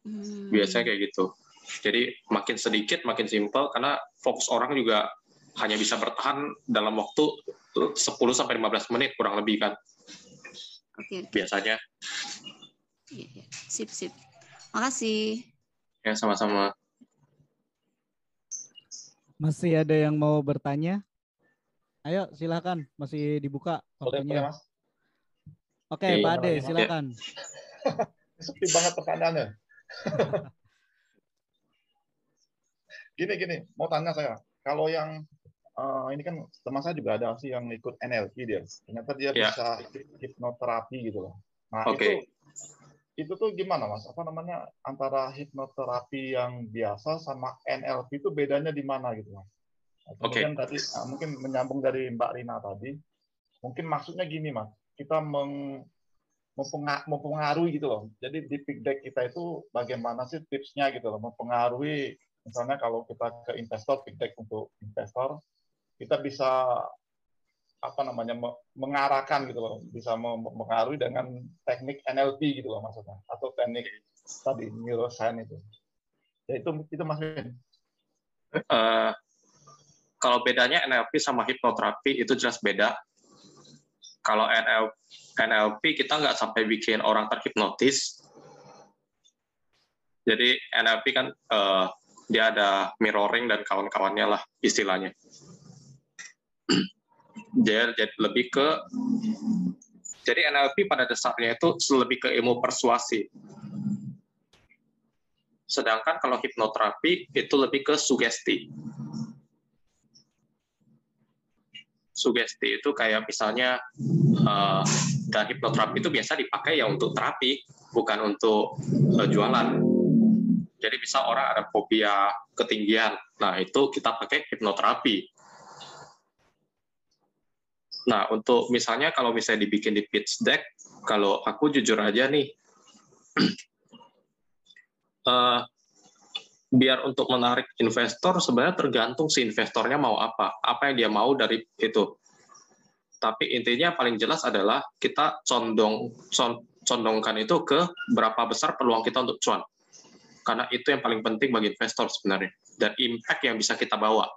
Hmm. Biasanya kayak gitu. Jadi makin sedikit makin simpel karena fokus orang juga hanya bisa bertahan dalam waktu 10 sampai 15 menit kurang lebih kan. Oke. Okay, Biasanya. Iya, iya, sip sip. Makasih. Ya, sama-sama. Masih ada yang mau bertanya? Ayo, silakan. Masih dibuka waktunya. Oke, okay, Pak Ade, silakan. Sepi banget pertanyaannya. gini gini, mau tanya saya. Kalau yang uh, ini kan teman saya juga ada sih yang ikut NLP dia. Ternyata dia yeah. bisa hipnoterapi gitu loh. Nah okay. itu itu tuh gimana mas? Apa namanya antara hipnoterapi yang biasa sama NLP itu bedanya di mana gitu mas? Nah, kemudian okay. tadi nah, mungkin menyambung dari Mbak Rina tadi, mungkin maksudnya gini mas, kita meng, mempengaruhi gitu loh. Jadi di pick deck kita itu bagaimana sih tipsnya gitu loh, mempengaruhi misalnya kalau kita ke investor, pick deck untuk investor, kita bisa apa namanya mengarahkan gitu loh, bisa mengaruhi dengan teknik NLP gitu loh maksudnya, atau teknik tadi neuroscience itu. Ya itu itu Mas Uh, kalau bedanya NLP sama hipnoterapi itu jelas beda. Kalau NLP, NLP kita nggak sampai bikin orang terhipnotis. Jadi NLP kan uh, dia ada mirroring dan kawan-kawannya lah istilahnya jadi lebih ke jadi NLP pada dasarnya itu lebih ke ilmu persuasi. Sedangkan kalau hipnoterapi itu lebih ke sugesti. Sugesti itu kayak misalnya uh, dan hipnoterapi itu biasa dipakai ya untuk terapi, bukan untuk uh, jualan. Jadi bisa orang ada fobia ketinggian, nah itu kita pakai hipnoterapi Nah, untuk misalnya kalau misalnya dibikin di pitch deck, kalau aku jujur aja nih, uh, biar untuk menarik investor sebenarnya tergantung si investornya mau apa, apa yang dia mau dari itu. Tapi intinya paling jelas adalah kita condong condongkan itu ke berapa besar peluang kita untuk cuan. Karena itu yang paling penting bagi investor sebenarnya dan impact yang bisa kita bawa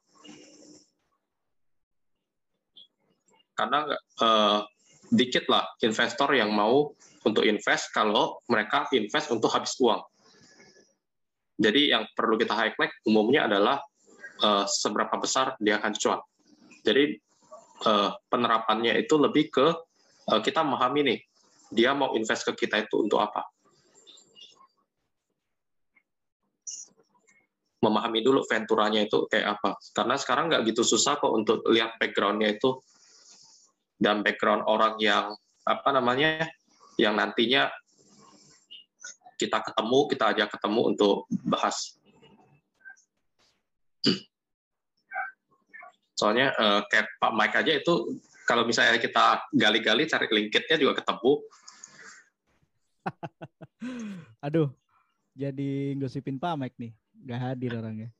karena uh, dikit lah investor yang mau untuk invest kalau mereka invest untuk habis uang. Jadi yang perlu kita highlight umumnya adalah uh, seberapa besar dia akan cuan. Jadi uh, penerapannya itu lebih ke uh, kita memahami nih dia mau invest ke kita itu untuk apa. Memahami dulu venturanya itu kayak apa. Karena sekarang nggak gitu susah kok untuk lihat backgroundnya itu dan background orang yang apa namanya yang nantinya kita ketemu kita ajak ketemu untuk bahas soalnya uh, kayak Pak Mike aja itu kalau misalnya kita gali-gali cari linkitnya juga ketemu aduh jadi gosipin Pak Mike nih nggak hadir orangnya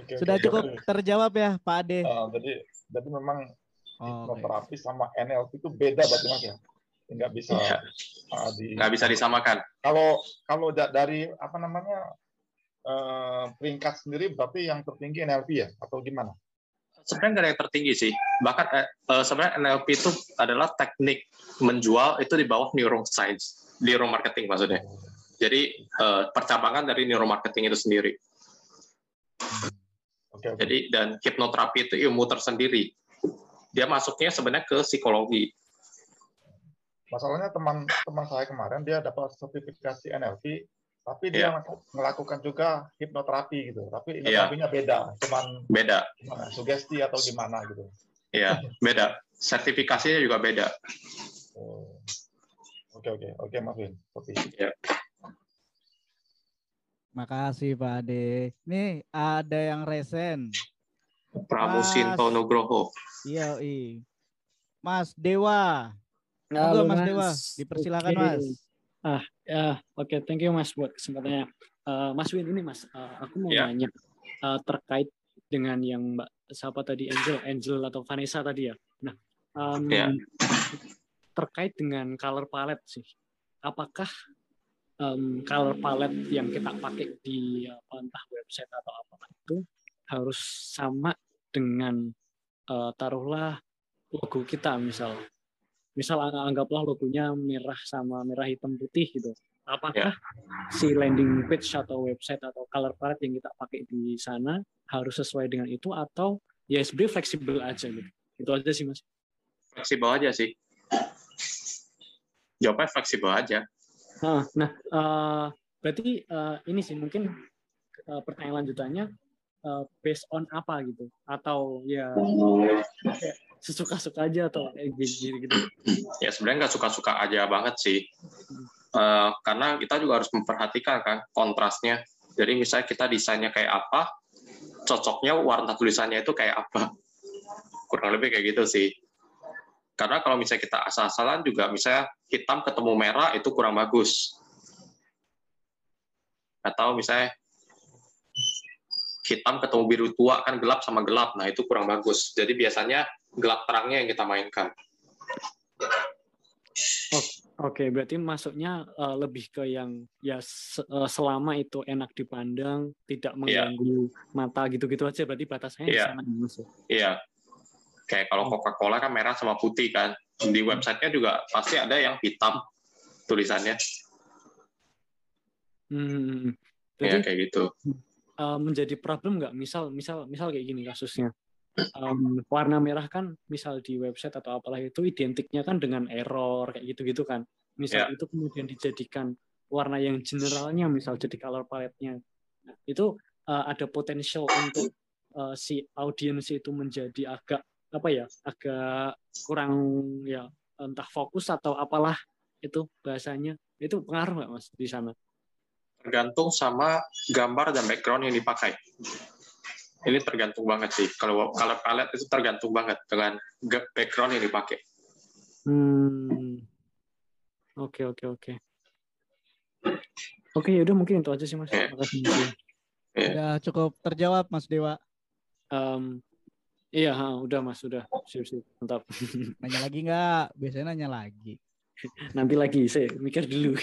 Oke, Sudah oke, cukup oke. terjawab ya Pak Ade. Uh, jadi, jadi memang hipnoterapi okay. sama NLP itu beda berarti mas ya? nggak bisa ya. uh, di, nggak bisa disamakan. Kalau kalau dari apa namanya uh, peringkat sendiri berarti yang tertinggi NLP ya atau gimana? Sebenarnya nggak ada yang tertinggi sih. Bahkan uh, sebenarnya NLP itu adalah teknik menjual itu di bawah neuroscience, neuromarketing maksudnya. Jadi uh, percabangan dari neuromarketing itu sendiri. Okay, okay. Jadi dan hipnoterapi itu ilmu tersendiri. Dia masuknya sebenarnya ke psikologi. Masalahnya teman-teman saya kemarin dia dapat sertifikasi NLP, tapi dia yeah. melakukan juga hipnoterapi gitu. Tapi iya. hipnoterapinya yeah. beda, cuman beda. Gimana, sugesti atau gimana gitu. Iya, yeah, beda. Sertifikasinya juga beda. Oh. Oke oke oke Mas Win. Kopi. Ya. Makasih Pak Ade. Nih ada yang resen. Pramusinto Nugroho. Iya, iya. Mas Dewa. Halo, Mas, mas Dewa, dipersilakan okay. Mas. Ah, ya, oke, okay. thank you Mas buat kesempatannya. Uh, mas Win ini Mas, uh, aku mau yeah. nanya uh, terkait dengan yang Mbak siapa tadi Angel, Angel atau Vanessa tadi ya. Nah, um, yeah. terkait dengan color palette sih. Apakah um, color palette yang kita pakai di apa, entah website atau apa itu harus sama dengan uh, taruhlah logo kita misal. Misal anggaplah logonya merah sama merah hitam putih gitu. Apakah yeah. si landing page atau website atau color palette yang kita pakai di sana harus sesuai dengan itu atau ya sebenarnya fleksibel aja gitu? Itu aja sih mas. Fleksibel aja sih. Jawabnya fleksibel aja. Nah, nah uh, berarti uh, ini sih mungkin uh, pertanyaan lanjutannya uh, based on apa gitu atau ya sesuka-suka aja atau gitu gitu. Ya sebenarnya nggak suka-suka aja banget sih. Uh, karena kita juga harus memperhatikan kan kontrasnya. Jadi misalnya kita desainnya kayak apa, cocoknya warna tulisannya itu kayak apa. Kurang lebih kayak gitu sih. Karena kalau misalnya kita asal-asalan juga misalnya hitam ketemu merah itu kurang bagus. Atau misalnya hitam ketemu biru tua kan gelap sama gelap. Nah, itu kurang bagus. Jadi biasanya gelap terangnya yang kita mainkan. Oh, Oke, okay, berarti masuknya uh, lebih ke yang ya uh, selama itu enak dipandang, tidak iya. mengganggu yeah. mata gitu-gitu aja. Berarti batasnya yeah. di sana masuk. Iya. Yeah. Kayak kalau Coca-Cola kan merah sama putih kan. Di websitenya juga pasti ada yang hitam tulisannya. Hmm. Jadi, ya kayak gitu. Uh, menjadi problem nggak? Misal, misal, misal kayak gini kasusnya. Um, warna merah kan, misal di website atau apalah itu identiknya kan dengan error kayak gitu-gitu kan. Misal yeah. itu kemudian dijadikan warna yang generalnya, misal jadi color palette-nya. Nah, itu uh, ada potensial untuk uh, si audiens itu menjadi agak apa ya agak kurang ya entah fokus atau apalah itu bahasanya itu pengaruh nggak mas di sana? Tergantung sama gambar dan background yang dipakai. Ini tergantung banget sih. Kalau color palette itu tergantung banget dengan background yang dipakai. Hmm. Oke oke oke. Oke yaudah mungkin itu aja sih mas. Yeah. Makasih. Yeah. Ya cukup terjawab mas Dewa. Um, Iya, ha, udah mas, udah. Siap, siap. Mantap. Nanya lagi nggak? Biasanya nanya lagi. Nanti lagi, saya mikir dulu.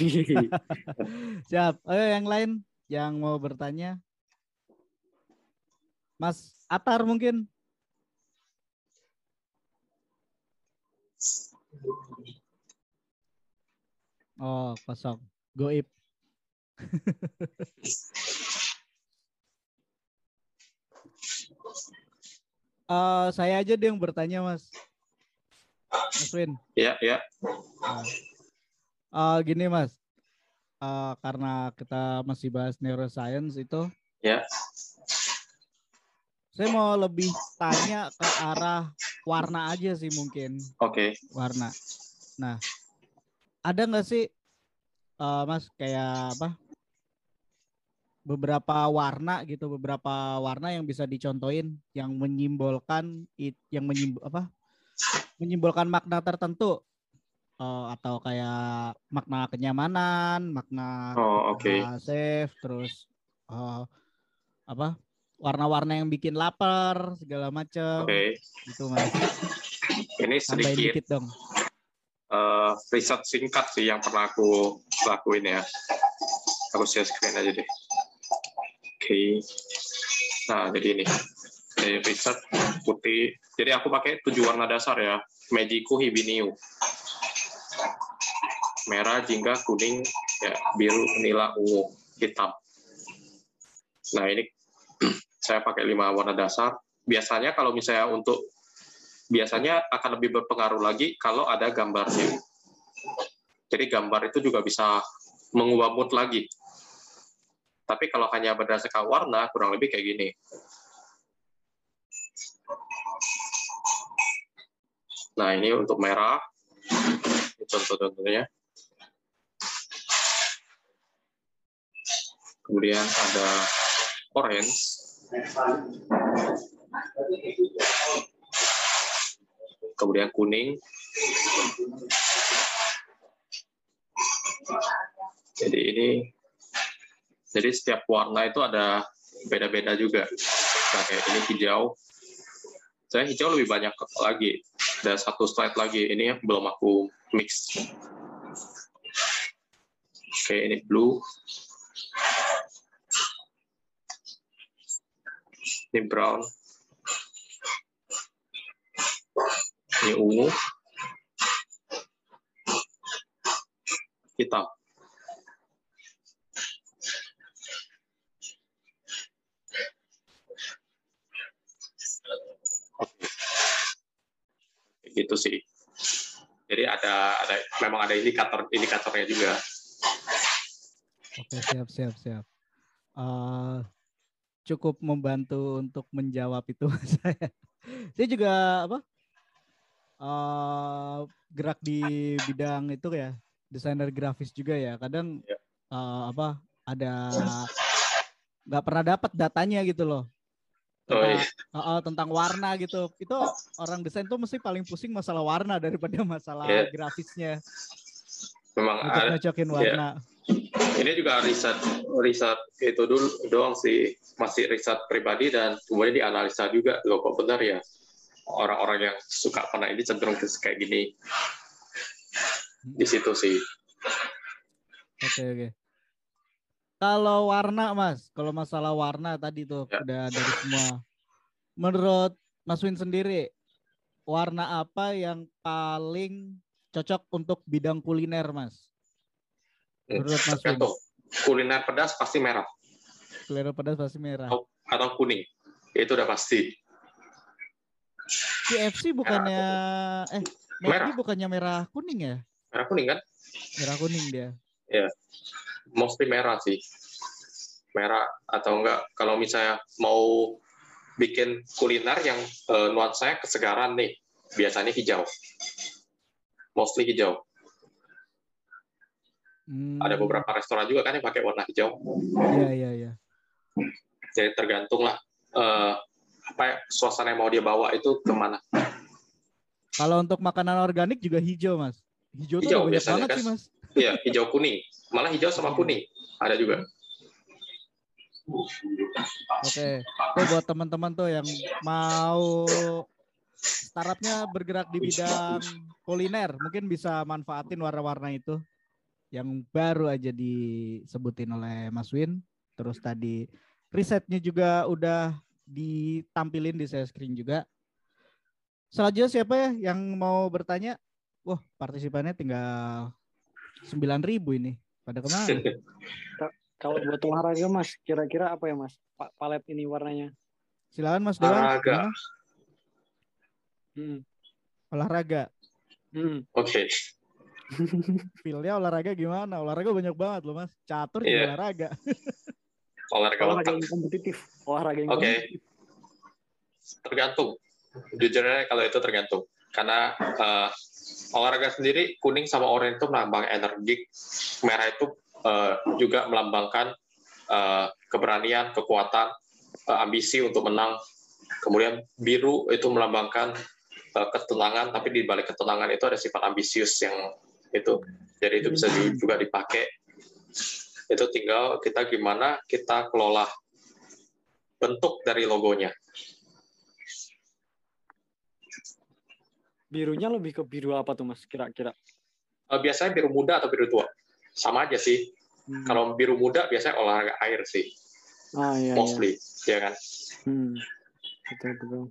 Siap. Ayo yang lain yang mau bertanya. Mas Atar mungkin. Oh, kosong. Goib. uh, saya aja deh yang bertanya, Mas. Mas Win. Iya, iya. Nah, uh, gini, Mas. Uh, karena kita masih bahas neuroscience itu. Ya. Saya mau lebih tanya ke arah warna aja sih mungkin. Oke. Okay. Warna. Nah, ada nggak sih, uh, Mas, kayak apa? beberapa warna gitu, beberapa warna yang bisa dicontohin yang menyimbolkan yang menyimbol apa? Menyimbolkan makna tertentu uh, atau kayak makna kenyamanan, makna oh, okay. safe, terus uh, apa? warna-warna yang bikin lapar segala macam. Oke. Okay. Itu Mas. Ini sedikit. dikit dong. uh, riset singkat sih yang pernah aku lakuin ya. Aku share screen aja deh. Oke. Okay. Nah, jadi ini. Ini riset putih. Jadi aku pakai tujuh warna dasar ya. Magiku Hibiniu. Merah, jingga, kuning, ya, biru, nila, ungu, hitam. Nah, ini saya pakai lima warna dasar. Biasanya kalau misalnya untuk biasanya akan lebih berpengaruh lagi kalau ada gambarnya. Jadi gambar itu juga bisa mengubah mood lagi. Tapi kalau hanya berdasarkan warna, kurang lebih kayak gini. Nah, ini untuk merah. Contoh-contohnya. Kemudian ada orange kemudian kuning. Jadi ini, jadi setiap warna itu ada beda-beda juga. Nah, kayak ini hijau. Saya hijau lebih banyak lagi. Ada satu slide lagi. Ini belum aku mix. Oke, ini blue. Ini brown. ini ungu hitam gitu sih. Jadi ada ada memang ada indikator indikatornya juga. Oke siap siap siap. Uh, cukup membantu untuk menjawab itu saya. Saya juga apa uh, gerak di bidang itu ya desainer grafis juga ya. Kadang. Uh, apa ada nggak pernah dapat datanya gitu loh. oh, tentang, oh, iya. uh, uh, tentang warna gitu itu orang desain tuh mesti paling pusing masalah warna daripada masalah yeah. grafisnya memang ada nyocokin warna yeah. ini juga riset riset itu dulu doang sih masih riset pribadi dan kemudian dianalisa juga loh kok benar ya orang-orang yang suka warna ini cenderung kayak gini di situ sih. Oke okay, oke. Okay. Kalau warna mas, kalau masalah warna tadi tuh ya. udah dari semua. Menurut Mas Win sendiri, warna apa yang paling cocok untuk bidang kuliner mas? Menurut Mas Win. Kuliner pedas pasti merah. Kuliner pedas pasti merah. Atau, atau kuning, itu udah pasti. KFC bukannya eh merah. bukannya merah kuning ya? Merah kuning kan? Merah kuning dia. Ya. Mostly merah sih. Merah atau enggak kalau misalnya mau bikin kuliner yang uh, nuansanya kesegaran nih, biasanya hijau. Mostly hijau. Hmm. Ada beberapa restoran juga kan yang pakai warna hijau. Iya, iya, iya. Jadi tergantung lah uh, apa ya, suasana yang mau dia bawa itu ke mana. Kalau untuk makanan organik juga hijau, Mas. Hijau, hijau tuh banyak banget kan? sih, Mas. Iya, hijau kuning. Malah hijau sama kuning. Ada juga. Oke, okay. buat teman-teman tuh yang mau startupnya bergerak di bidang kuliner, mungkin bisa manfaatin warna-warna itu yang baru aja disebutin oleh Mas Win. Terus tadi risetnya juga udah ditampilin di share screen juga. Selanjutnya siapa ya yang mau bertanya? Wah, partisipannya tinggal 9000 ini. Pada ke mana? Kalau buat olahraga Mas, kira-kira apa ya Mas? Pak palet ini warnanya. Silakan Mas Dewa. Olahraga. Hmm. Olahraga. Hmm. Oke. Okay. Feelnya olahraga gimana? Olahraga banyak banget loh Mas. Catur yeah. olahraga. olahraga, olahraga yang kompetitif olahraga yang oke okay. tergantung jujurnya kalau itu tergantung karena uh, olahraga sendiri kuning sama oranye itu melambang energi. Merah itu uh, juga melambangkan uh, keberanian kekuatan uh, ambisi untuk menang. Kemudian biru itu melambangkan uh, ketenangan tapi di balik ketenangan itu ada sifat ambisius yang itu. Jadi itu bisa juga dipakai. Itu tinggal kita gimana kita kelola bentuk dari logonya. Birunya lebih ke biru apa tuh mas kira-kira? Uh, biasanya biru muda atau biru tua, sama aja sih. Hmm. Kalau biru muda biasanya olahraga air sih, ah, iya, mostly, iya. ya kan? Hmm. Betul betul.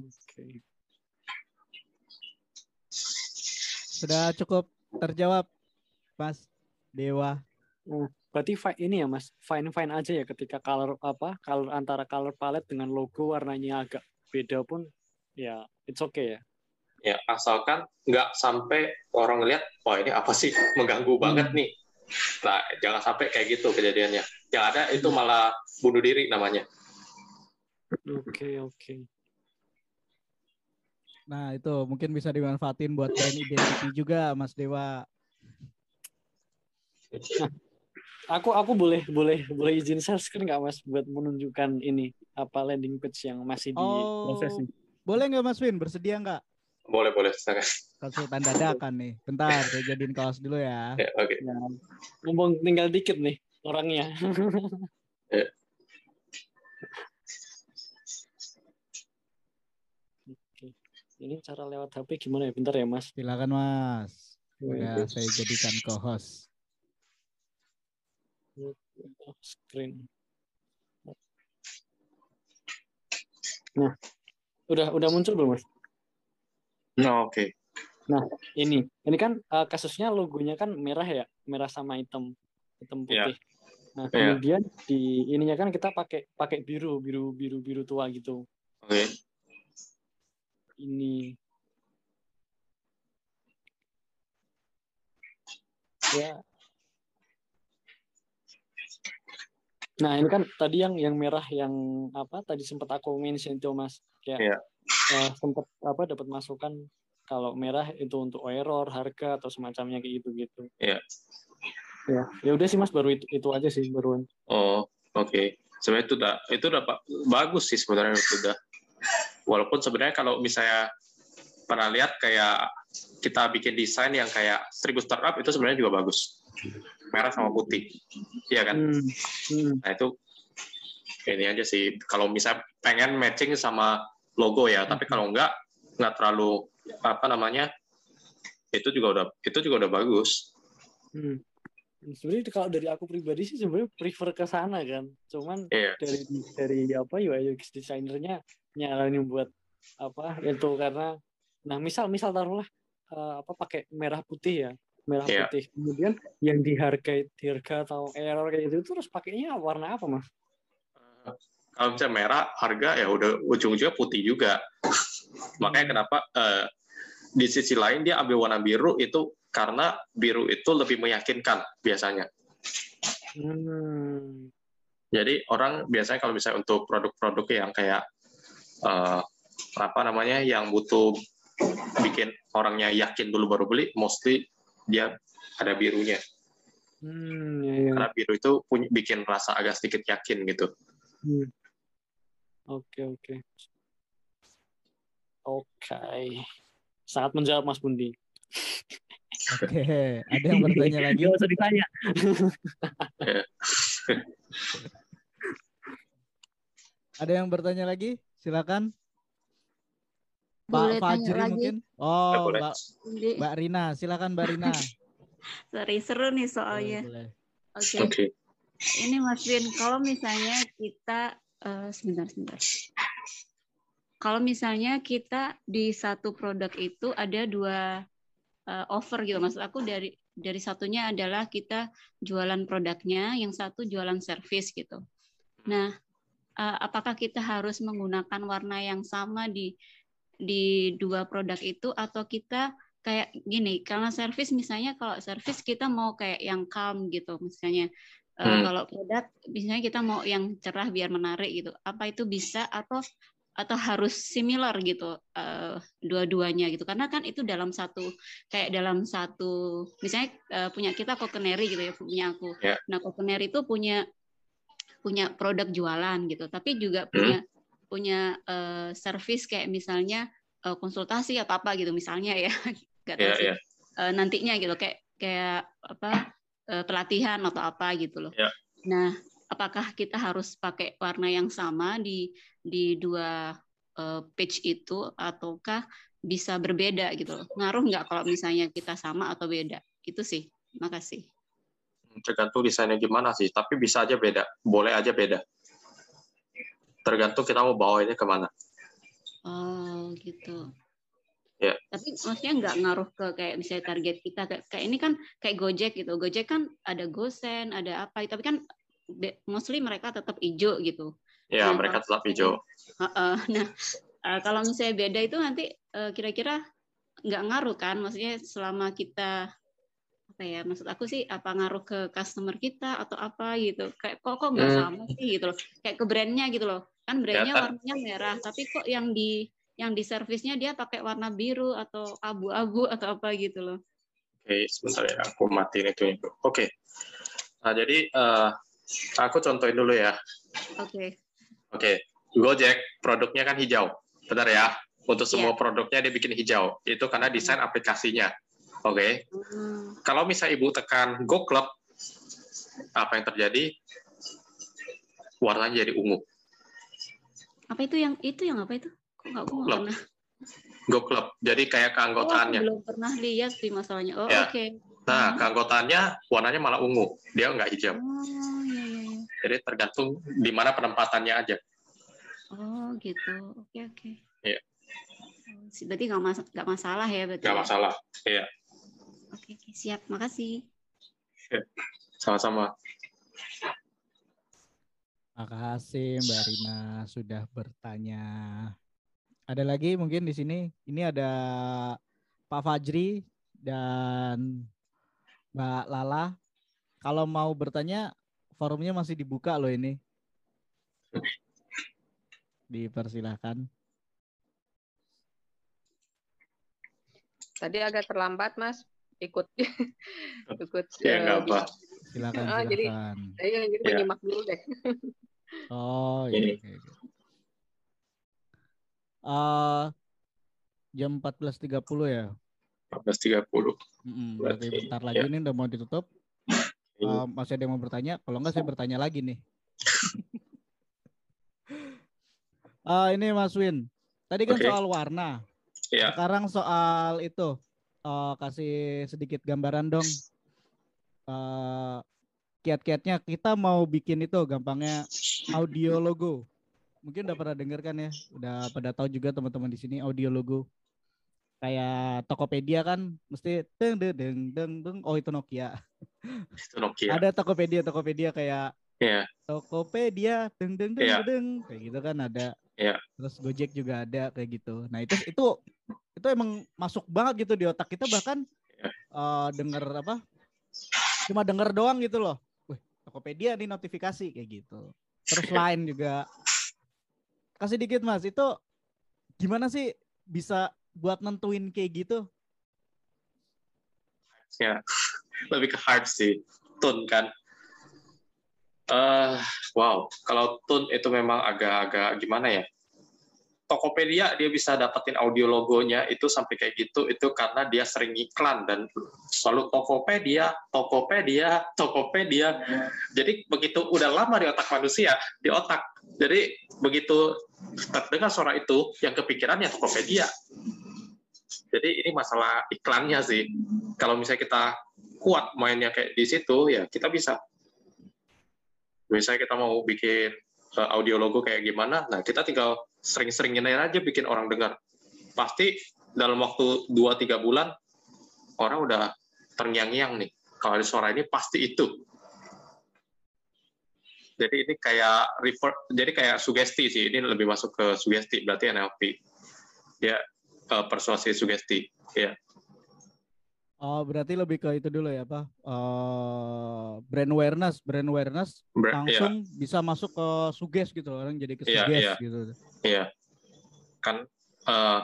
Oke. Okay. Sudah cukup terjawab, Mas Dewa. Oh, berarti ini ya Mas, fine fine aja ya ketika color apa, color antara color palette dengan logo warnanya agak beda pun ya it's okay ya. Ya asalkan nggak sampai orang lihat, wah ini apa sih mengganggu hmm. banget nih. Nah jangan sampai kayak gitu kejadiannya. Yang ada itu hmm. malah bunuh diri namanya. Oke okay, oke. Okay. Nah itu mungkin bisa dimanfaatin buat brand identity juga Mas Dewa. Nah, aku aku boleh boleh boleh izin share screen nggak mas buat menunjukkan ini apa landing page yang masih di oh, proses ini. Boleh nggak Mas Win bersedia nggak? Boleh boleh. Konsultan dadakan nih. Bentar, saya jadiin kaos dulu ya. ya Oke. Okay. Nah, ngomong tinggal dikit nih orangnya. ya. Oke. Ini cara lewat HP gimana ya? Bentar ya Mas. Silakan Mas. Udah saya jadikan co-host screen. Nah, udah udah muncul belum mas? Nah, oke. Okay. Nah, ini ini kan uh, kasusnya logonya kan merah ya, merah sama hitam, hitam putih. Yeah. Nah, iya. kemudian yeah. di ininya kan kita pakai pakai biru, biru biru biru tua gitu. Oke. Okay. Ini ya Nah ini kan tadi yang yang merah yang apa tadi sempat aku mention itu mas kayak yeah. uh, sempat apa dapat masukan kalau merah itu untuk error harga atau semacamnya kayak gitu gitu. Iya. Yeah. Ya ya udah sih mas baru itu itu aja sih baruan. Oh oke okay. sebenarnya itu udah itu udah bagus sih sebenarnya sudah. Walaupun sebenarnya kalau misalnya pernah lihat kayak kita bikin desain yang kayak seribu startup itu sebenarnya juga bagus merah sama putih, iya kan? Hmm. Hmm. Nah itu ini aja sih. Kalau misalnya pengen matching sama logo ya, tapi kalau enggak nggak terlalu apa namanya itu juga udah itu juga udah bagus. Hmm. Sebenarnya kalau dari aku pribadi sih sebenarnya prefer ke sana kan. Cuman yeah. dari dari apa UI UX desainernya nyaranin buat apa itu karena nah misal misal taruhlah uh, apa pakai merah putih ya merah yeah. putih. Kemudian yang dihargai harga atau error kayak gitu terus pakainya warna apa mas? Uh, kalau misalnya merah harga ya udah ujung-ujungnya putih juga. Makanya hmm. kenapa uh, di sisi lain dia ambil warna biru itu karena biru itu lebih meyakinkan biasanya. Hmm. Jadi orang biasanya kalau misalnya untuk produk-produk yang kayak uh, apa namanya yang butuh bikin orangnya yakin dulu baru beli, mostly dia ada birunya. Hmm, ya, ya. Karena biru itu punya, bikin rasa agak sedikit yakin gitu. Hmm. Oke oke. Oke. Sangat menjawab Mas Bundi. Oke, ada yang bertanya lagi? Gak usah ditanya. ada yang bertanya lagi? Silakan. Pak Fajri mungkin. Oh, Mbak, Mbak Rina, silakan Mbak Rina. Sorry, seru nih soalnya. Oke. Okay. Okay. Ini Mas Bin, kalau misalnya kita uh, sebentar sebentar. Kalau misalnya kita di satu produk itu ada dua uh, offer gitu, maksud aku dari dari satunya adalah kita jualan produknya, yang satu jualan service gitu. Nah, uh, apakah kita harus menggunakan warna yang sama di di dua produk itu atau kita kayak gini karena service misalnya kalau service kita mau kayak yang calm gitu misalnya eh, hmm. uh, kalau produk misalnya kita mau yang cerah biar menarik gitu apa itu bisa atau atau harus similar gitu uh, dua-duanya gitu karena kan itu dalam satu kayak dalam satu misalnya uh, punya kita Kokeneri gitu ya punya aku yeah. nah Kokeneri itu punya punya produk jualan gitu tapi juga hmm. Punya uh, service kayak misalnya uh, konsultasi atau apa gitu misalnya ya nggak tahu yeah, sih yeah. Uh, nantinya gitu kayak kayak apa uh, pelatihan atau apa gitu loh. Yeah. Nah, apakah kita harus pakai warna yang sama di di dua uh, page itu ataukah bisa berbeda gitu loh. Ngaruh nggak kalau misalnya kita sama atau beda? Itu sih. Makasih. Tergantung desainnya gimana sih, tapi bisa aja beda. Boleh aja beda. Tergantung kita mau bawa ini ke mana. Oh, gitu. Ya. Tapi maksudnya nggak ngaruh ke kayak misalnya target kita kayak, kayak ini kan kayak Gojek gitu. Gojek kan ada GoSend, ada apa, tapi kan mostly mereka tetap hijau gitu. Ya, nah, mereka tetap hijau. Uh, uh, nah, uh, kalau misalnya beda itu nanti uh, kira-kira nggak ngaruh kan? Maksudnya selama kita apa ya? Maksud aku sih apa ngaruh ke customer kita atau apa gitu? Kayak kok kok nggak hmm. sama sih gitu loh? Kayak ke brandnya gitu loh. Kan brandnya ya, warnanya merah, tapi kok yang di yang di servisnya dia pakai warna biru atau abu-abu atau apa gitu loh. Oke, sebentar ya, aku matiin itu. Oke. Nah, jadi uh, aku contohin dulu ya. Oke. Okay. Oke, okay. Gojek produknya kan hijau, benar ya? Untuk iya. semua yeah. produknya dia bikin hijau. Itu karena desain aplikasinya. Oke. Okay. Hmm. Kalau misalnya ibu tekan Go Club, apa yang terjadi? Warnanya jadi ungu. Apa itu yang itu yang apa itu? Kok nggak Go Club. Go Club. Jadi kayak keanggotaannya. Oh, belum pernah lihat sih masalahnya. Oh, ya. oke. Okay. Nah, hmm. keanggotaannya warnanya malah ungu. Dia nggak hijau. Oh, jadi tergantung di mana penempatannya aja. Oh gitu, oke oke. Iya. Oh, berarti nggak mas masalah ya berarti. Nggak ya? masalah, iya. Oke, siap, makasih. Sama-sama. Makasih Mbak Rina sudah bertanya. Ada lagi mungkin di sini. Ini ada Pak Fajri dan Mbak Lala. Kalau mau bertanya forumnya masih dibuka loh ini. Dipersilahkan. Tadi agak terlambat, Mas. Ikut ikut ya, uh, apa. Silakan, oh, Jadi, saya jadi ya. menyimak dulu deh. oh, iya. Okay. Uh, jam 14.30 ya? 14.30. Mm -hmm, berarti bentar lagi ya. ini udah mau ditutup uh, masih ada yang mau bertanya? Kalau enggak saya bertanya lagi nih. uh, ini Mas Win. Tadi kan okay. soal warna. Yeah. Sekarang soal itu. Uh, kasih sedikit gambaran dong. Uh, kiat-kiatnya kita mau bikin itu gampangnya audio logo. Mungkin udah pernah dengar kan ya? Udah pada tahu juga teman-teman di sini audio logo kayak Tokopedia kan mesti deng deng deng deng deng oh itu Nokia. Itu Nokia. ada Tokopedia Tokopedia kayak yeah. Tokopedia deng deng deng yeah. deng kayak gitu kan ada. Yeah. Terus Gojek juga ada kayak gitu. Nah itu itu itu emang masuk banget gitu di otak kita bahkan yeah. Ya. uh, denger apa? Cuma denger doang gitu loh. Wih, Tokopedia nih notifikasi kayak gitu. Terus lain juga. Kasih dikit Mas, itu gimana sih bisa buat nentuin kayak gitu? Ya, lebih ke hard sih, tune kan. Uh, wow, kalau tune itu memang agak-agak gimana ya? Tokopedia dia bisa dapetin audio logonya itu sampai kayak gitu itu karena dia sering iklan dan selalu Tokopedia, Tokopedia, Tokopedia. Jadi begitu udah lama di otak manusia, di otak. Jadi begitu terdengar suara itu yang kepikirannya Tokopedia. Jadi ini masalah iklannya sih. Kalau misalnya kita kuat mainnya kayak di situ, ya kita bisa. Misalnya kita mau bikin eh, audio logo kayak gimana, nah kita tinggal sering-seringin aja bikin orang dengar. Pasti dalam waktu 2-3 bulan, orang udah terngiang-ngiang nih. Kalau ada suara ini pasti itu. Jadi ini kayak refer, jadi kayak sugesti sih. Ini lebih masuk ke sugesti, berarti NLP. Ya, uh, persuasi sugesti ya Oh, berarti lebih ke itu dulu ya, Pak. Uh, brand awareness, brand awareness brand, langsung iya. bisa masuk ke suges gitu, orang jadi ke iya, suges iya, gitu. Iya. Kan uh,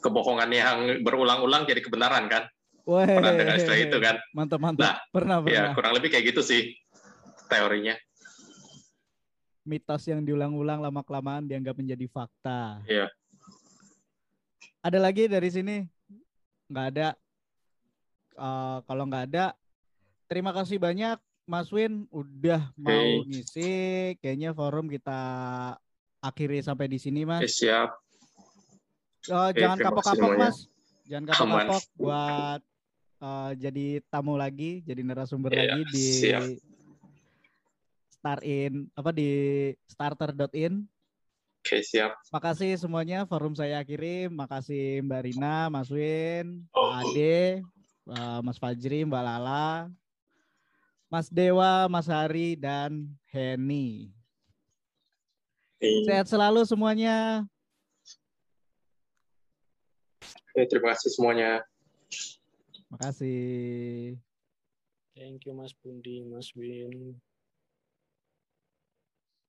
kebohongan yang berulang-ulang jadi kebenaran kan? Wah, pernah dengar istilah itu kan? Mantap, mantap. Nah, pernah, pernah. Ya, kurang lebih kayak gitu sih teorinya. Mitos yang diulang-ulang lama-kelamaan dianggap menjadi fakta. Iya. Ada lagi dari sini? Nggak ada. Uh, kalau nggak ada, terima kasih banyak Mas Win udah mau hey. ngisi. Kayaknya forum kita akhiri sampai di sini, Mas. Hey, siap. Oh, Oke, jangan kapok-kapok Mas. Jangan kapok-kapok buat uh, jadi tamu lagi, jadi narasumber yeah, lagi di siap. Start in apa di starter.in. Oke, siap. Makasih semuanya forum saya akhiri. Makasih Mbak Rina, Mas Win, oh. Pak Ade, uh, Mas Fajri, Mbak Lala, Mas Dewa, Mas Hari dan Henny. Sehat selalu semuanya. Oke, terima kasih semuanya. Terima kasih. Thank you Mas Bundi, Mas Win.